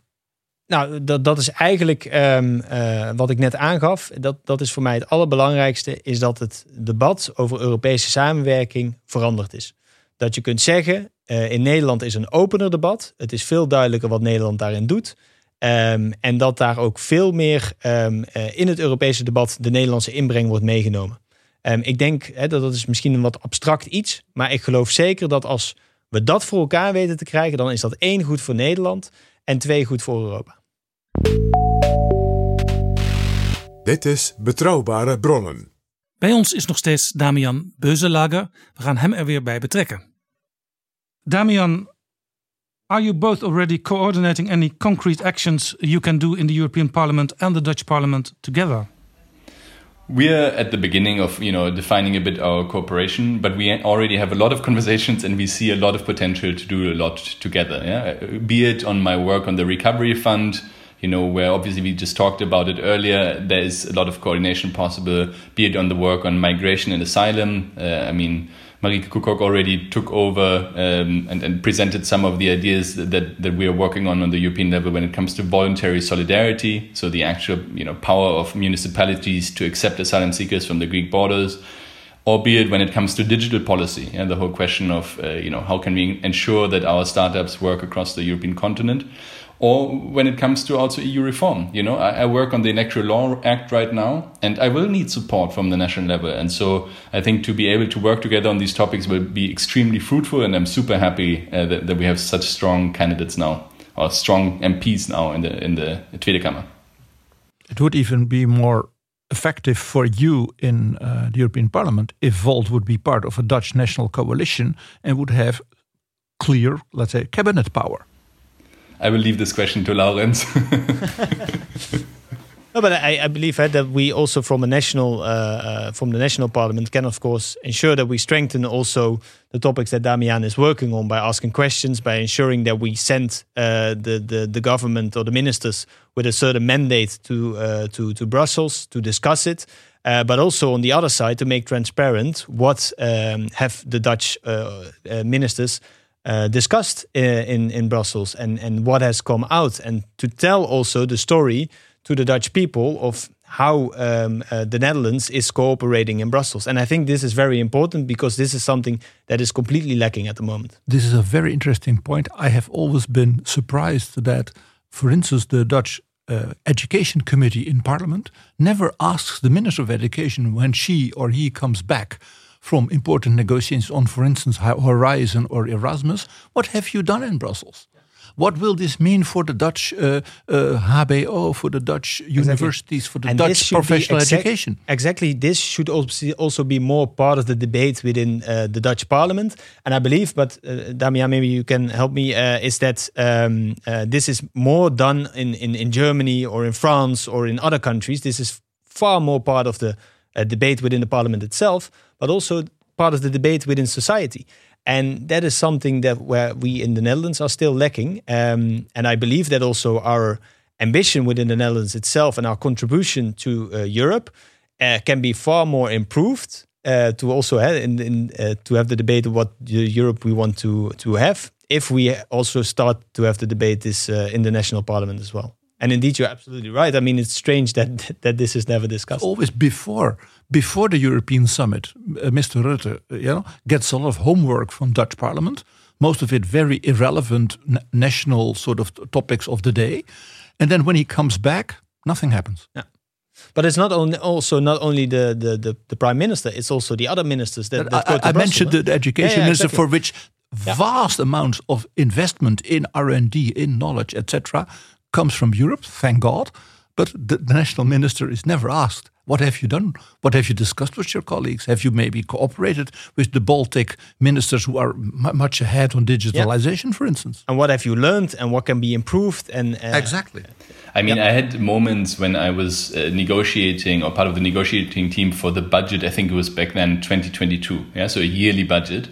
F: Nou, dat, dat is eigenlijk um, uh, wat ik net aangaf. Dat, dat is voor mij het allerbelangrijkste, is dat het debat over Europese samenwerking veranderd is. Dat je kunt zeggen, uh, in Nederland is een opener debat. Het is veel duidelijker wat Nederland daarin doet. Um, en dat daar ook veel meer um, uh, in het Europese debat de Nederlandse inbreng wordt meegenomen. Um, ik denk hè, dat dat is misschien een wat abstract iets, maar ik geloof zeker dat als we dat voor elkaar weten te krijgen, dan is dat één goed voor Nederland en twee goed voor Europa.
C: Dit is Betrouwbare Bronnen.
D: Bij ons is nog steeds Damian Beuzelager. We gaan hem er weer bij betrekken. Damian, Are you both already coordinating any concrete actions you can do in the European Parliament and the Dutch Parliament together?
B: We're at the beginning of you know defining a bit our cooperation, but we already have a lot of conversations and we see a lot of potential to do a lot together. Yeah? Be it on my work on the recovery fund, you know, where obviously we just talked about it earlier. There is a lot of coordination possible. Be it on the work on migration and asylum. Uh, I mean Marieke Koekkoek already took over um, and, and, presented some of the ideas that, that we are working on on the European level when it comes to voluntary solidarity. So the actual you know power of municipalities to accept asylum seekers from the Greek borders, albeit when it comes to digital policy and the whole question of uh, you know how can we ensure that our startups work across the European continent or when it comes to also EU reform. You know, I, I, work on the Electoral Law Act right now, and I will need support from the national level. And so I think to be able to work together on these topics will be extremely fruitful, and I'm super happy uh, that, that, we have such strong candidates now, or strong MPs now in the in the Tweede Kamer.
E: It would even be more effective for you in uh, the European Parliament if Volt would be part of a Dutch national coalition and would have clear, let's say, cabinet power.
B: I will leave this question to Laurens.
F: No, but I, I believe uh, that we also, from a national, uh, uh, from the national parliament, can of course ensure that we strengthen also the topics that Damian is working on by asking questions, by ensuring that we send uh, the, the the government or the ministers with a certain mandate to uh, to to Brussels to discuss it. Uh, but also on the other side to make transparent what um, have the Dutch ministers uh, discussed uh, in, in Brussels and, and what has come out, and to tell also the story to the Dutch people of how um, uh, the Netherlands is cooperating in Brussels. And I think this is very important because this is something that is completely lacking at the moment.
E: This is a very interesting point. I have always been surprised that, for instance, the Dutch uh, Education Committee in Parliament never asks the Minister of Education when she or he comes back from important negotiations on, for instance, Horizon or Erasmus. What have you done in Brussels? What will this mean for the Dutch uh, uh, HBO, for the Dutch universities, for the
F: And
E: Dutch professional
F: exact-
E: education?
F: Exactly. This should also also be more part of the debate within uh, the Dutch Parliament. And I believe, but uh, Damian, maybe you can help me, uh, is that um, uh, this is more done in, in, in Germany or in France or in other countries. This is far more part of the uh, debate within the Parliament itself, but also part of the debate within society. And that is something that where we in the Netherlands are still lacking. Um, and I believe that also our ambition within the Netherlands itself and our contribution to uh, Europe uh, can be far more improved. Uh, to also have in, in, uh, to have the debate of what the Europe we want to to have, if we also start to have the debate this uh, in the national parliament as well. And indeed, you're absolutely right. I mean, it's strange that that this is never discussed.
E: always before before the European summit, uh, Mr. Rutte, uh, you know, gets a lot of homework from Dutch Parliament. Most of it very irrelevant na- national sort of topics of the day, and then when he comes back, nothing happens. Yeah.
F: But it's not only also not only the the, the, the prime minister; it's also the other ministers that, that
E: I, I
F: Brussels,
E: mentioned
F: huh?
E: the, education
F: Yeah, yeah,
E: minister,
F: exactly.
E: for which vast amounts of investment in R and D, in knowledge, etc., comes from Europe. Thank God. But the, the national minister is never asked, "What have you done? What have you discussed with your colleagues? Have you maybe cooperated with the Baltic ministers who are mu much ahead on digitalization, for instance?"
F: and what have you learned and what can be improved and uh,
E: Exactly.
B: I mean, I had moments when I was uh, negotiating or part of the negotiating team for the budget. I think it was back then 2022. Yeah, so a yearly budget.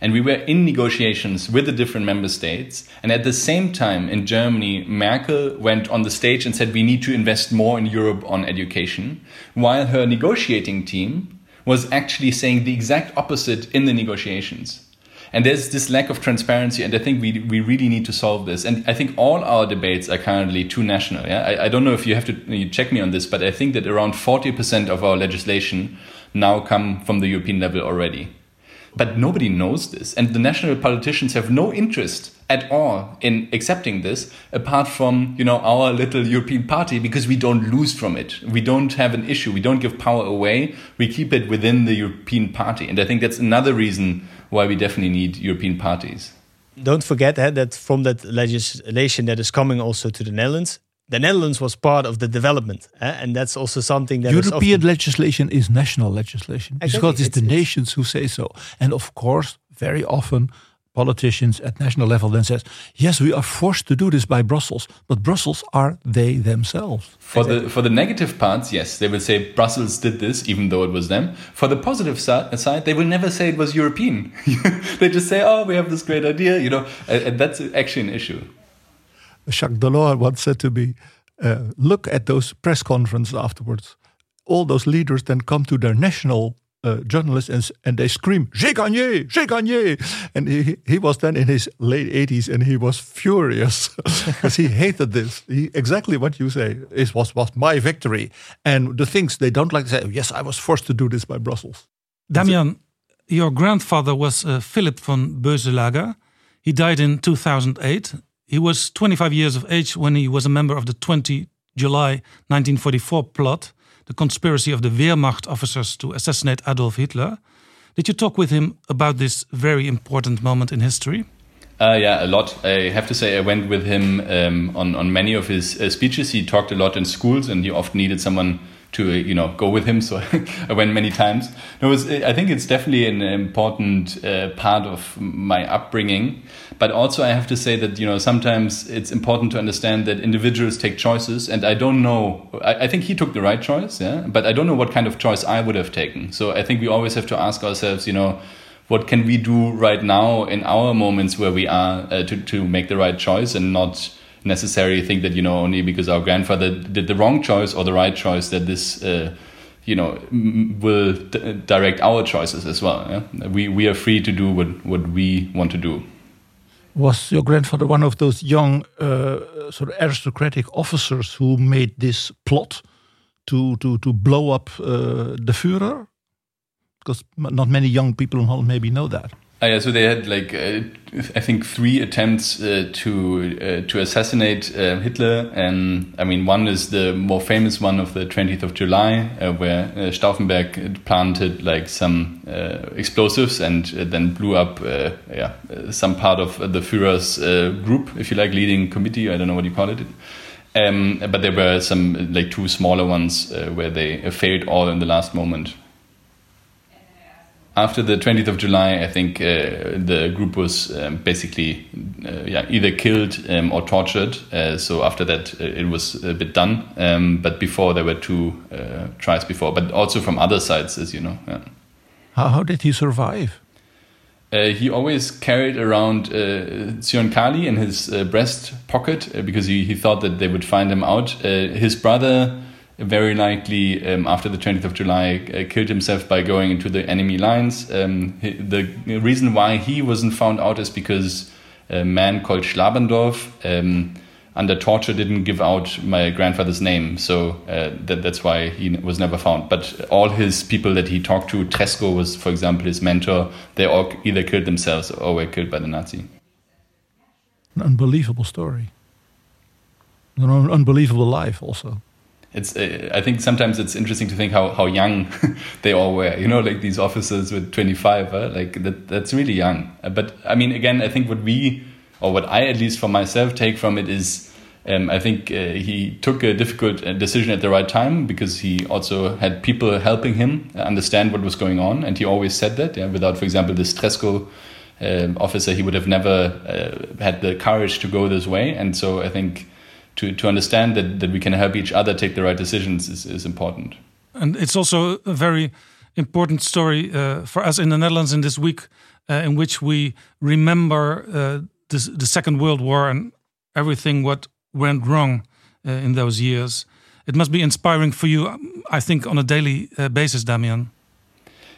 B: And we were in negotiations with the different member states. And at the same time, in Germany, Merkel went on the stage and said, we need to invest more in Europe on education, while her negotiating team was actually saying the exact opposite in the negotiations. And there's this lack of transparency, and I think we, we really need to solve this. And I think all our debates are currently too national. Yeah, I, I don't know if you have to you check me on this, but I think that around 40% of our legislation now come from the European level already. But nobody knows this, and the national politicians have no interest at all in accepting this, apart from you know our little European party, because we don't lose from it. We don't have an issue. We don't give power away. We keep it within the European party, and I think that's another reason why we definitely need European parties.
F: don't forget eh, that from that legislation that is coming also to the Netherlands, the Netherlands was part of the development, eh, and that's also something that
E: European
F: often-
E: legislation is national legislation
F: Exactly.
E: because it's, the
F: It's- it's-
E: nations who say so. And of course, very often politicians at national level then says, "Yes, we are forced to do this by Brussels, but Brussels are they themselves."
B: For the for the negative parts, yes, they will say Brussels did this, even though it was them. For the positive side, they will never say it was European. they just say, "Oh, we have this great idea," you know, and, and that's actually an issue.
E: Jacques Delors once said to me, uh, "Look at those press conferences afterwards. All those leaders then come to their national." Uh, journalists and, and they scream j'ai gagné j'ai gagné and he, he was then in his late 80s and he was furious because he hated this he, exactly what you say is, was, was my victory and the things they don't like to say yes I was forced to do this by Brussels
D: Damian, your grandfather was uh, Philipp von Boeselager. He died in 2008. He was 25 years of age when he was a member of the 20 July 1944 plot, the conspiracy of the Wehrmacht officers to assassinate Adolf Hitler. Did you talk with him about this very important moment in history?
B: Uh, yeah, a lot. I have to say, I went with him um, on on many of his uh, speeches. He talked a lot in schools, and he often needed someone to you know go with him. So I went many times. It was, I think it's definitely an important uh, part of my upbringing. But also, I have to say that you know sometimes it's important to understand that individuals take choices, and I don't know. I, I think he took the right choice, yeah. But I don't know what kind of choice I would have taken. So I think we always have to ask ourselves, you know what can we do right now in our moments where we are uh, to, to make the right choice and not necessarily think that you know only because our grandfather did the wrong choice or the right choice that this uh, you know will direct our choices as well yeah? we we are free to do what what we want to do
E: was your grandfather one of those young uh, sort of aristocratic officers who made this plot to to to blow up uh, the Führer? Because not many young people in Holland maybe know that.
B: Uh, yeah, so they had like uh, I think three attempts uh, to uh, to assassinate uh, Hitler, and I mean one is the more famous one of the 20th of July, uh, where Stauffenberg planted like some explosives and then blew up yeah some part of the Führer's group, if you like, leading committee. I don't know what you call it. Um, but there were some like two smaller ones where they failed all in the last moment after the 20th of July, I think uh, the group was um, basically uh, yeah, either killed um, or tortured. Uh, so after that, uh, it was a bit done. Um, but before, there were two uh, tries before, but also from other sides, as you know. Yeah.
E: How, how did he survive?
B: Uh, he always carried around uh, Kali in his breast pocket because he, he thought that they would find him out. his brother very likely um, after the 20th of July uh, killed himself by going into the enemy lines. Um, he, the reason why he wasn't found out is because a man called Schlabrendorff um, under torture didn't give out my grandfather's name, so uh, that, that's why he was never found. But all his people that he talked to, Tresckow was, for example, his mentor, they all either killed themselves or were killed by the Nazi.
E: An unbelievable story. An unbelievable life, also
B: it's uh, I think sometimes it's interesting to think how how young they all were. You know, like these officers with 25, uh, like that that's really young. Uh, but I mean, again, I think what we or what I at least for myself take from it is. Um, I think uh, he took a difficult uh, decision at the right time because he also had people helping him understand what was going on, and he always said that. Yeah, without, for example, this Tresckow um, officer, he would have never uh, had the courage to go this way. And so I think to, to understand that, that we can help each other take the right decisions is, is important.
D: And it's also a very important story uh, for us in the Netherlands in this week, uh, in which we remember uh, this, the Second World War and everything what went wrong uh, in those years. It must be inspiring for you, I think, on a daily uh, basis, Damian.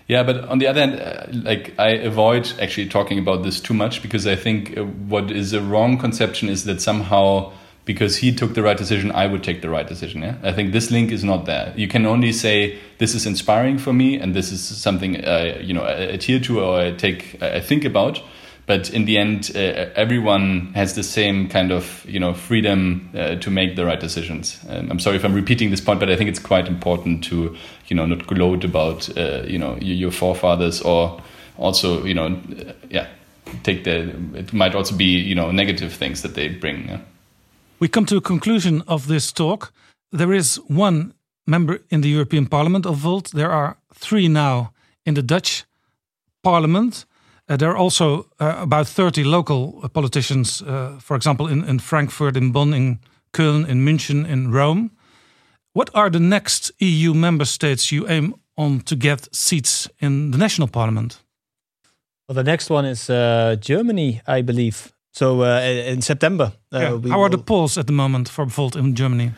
B: Yeah, but on the other hand, uh, like I avoid actually talking about this too much because I think what is a wrong conception is that somehow because he took the right decision, I would take the right decision. Yeah, I think this link is not there. You can only say this is inspiring for me, and this is something uh, you know I adhere to or I take I think about. But in the end, uh, everyone has the same kind of you know freedom uh, to make the right decisions. Um, I'm sorry if I'm repeating this point, but I think it's quite important to you know not gloat about uh, you know your forefathers or also you know uh, yeah take the it might also be you know negative things that they bring. Yeah?
D: We come to a conclusion of this talk. There is one member in the European Parliament of Volt. There are three now in the Dutch Parliament. Uh, there are also uh, about 30 local uh, politicians, uh, for example, in, in Frankfurt, in Bonn, in Köln, in München, in Rome. What are the next EU member states you aim on to get seats in the national parliament?
F: Well, the next one is uh, Germany, I believe. So uh, in September,
D: uh, yeah. how are the polls at the moment for Volt in Germany?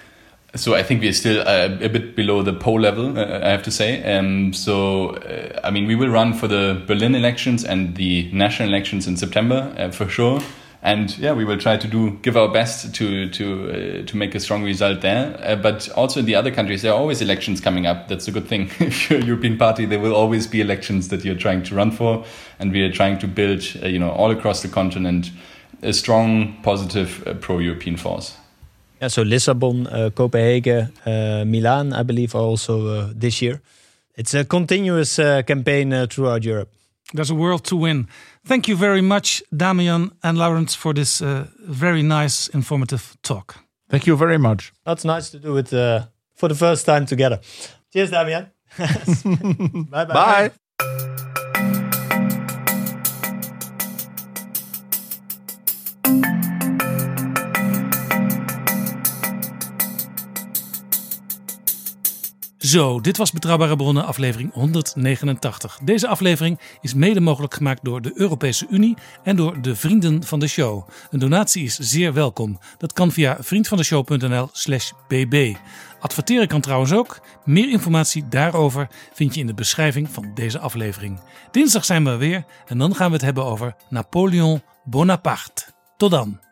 B: So I think we're still uh, a bit below the poll level, uh, I have to say. Um, so uh, I mean, we will run for the Berlin elections and the national elections in September uh, for sure. And yeah, we will try to do give our best to to to make a strong result there. but also in the other countries, there are always elections coming up. That's a good thing. if you're a European party, there will always be elections that you're trying to run for, and we are trying to build, you know, all across the continent a strong, positive uh, pro-European force.
F: Yeah, so Lisbon, uh, Copenhagen, uh, Milan, I believe, are also uh, this year. It's a continuous uh, campaign uh, throughout Europe.
D: There's a world to win. Thank you very much, Damian and Laurens, for this very nice, informative talk.
E: Thank you very much.
F: That's nice to do it for the first time together. Cheers, Damian.
E: bye. bye. Bye.
D: Zo, dit was Betrouwbare Bronnen, aflevering 189. Deze aflevering is mede mogelijk gemaakt door de Europese Unie en door de vrienden van de show. Een donatie is zeer welkom. Dat kan via vriendvandeshow.nl/slash bb. Adverteren kan trouwens ook. Meer informatie daarover vind je in de beschrijving van deze aflevering. Dinsdag zijn we weer en dan gaan we het hebben over Napoleon Bonaparte. Tot dan.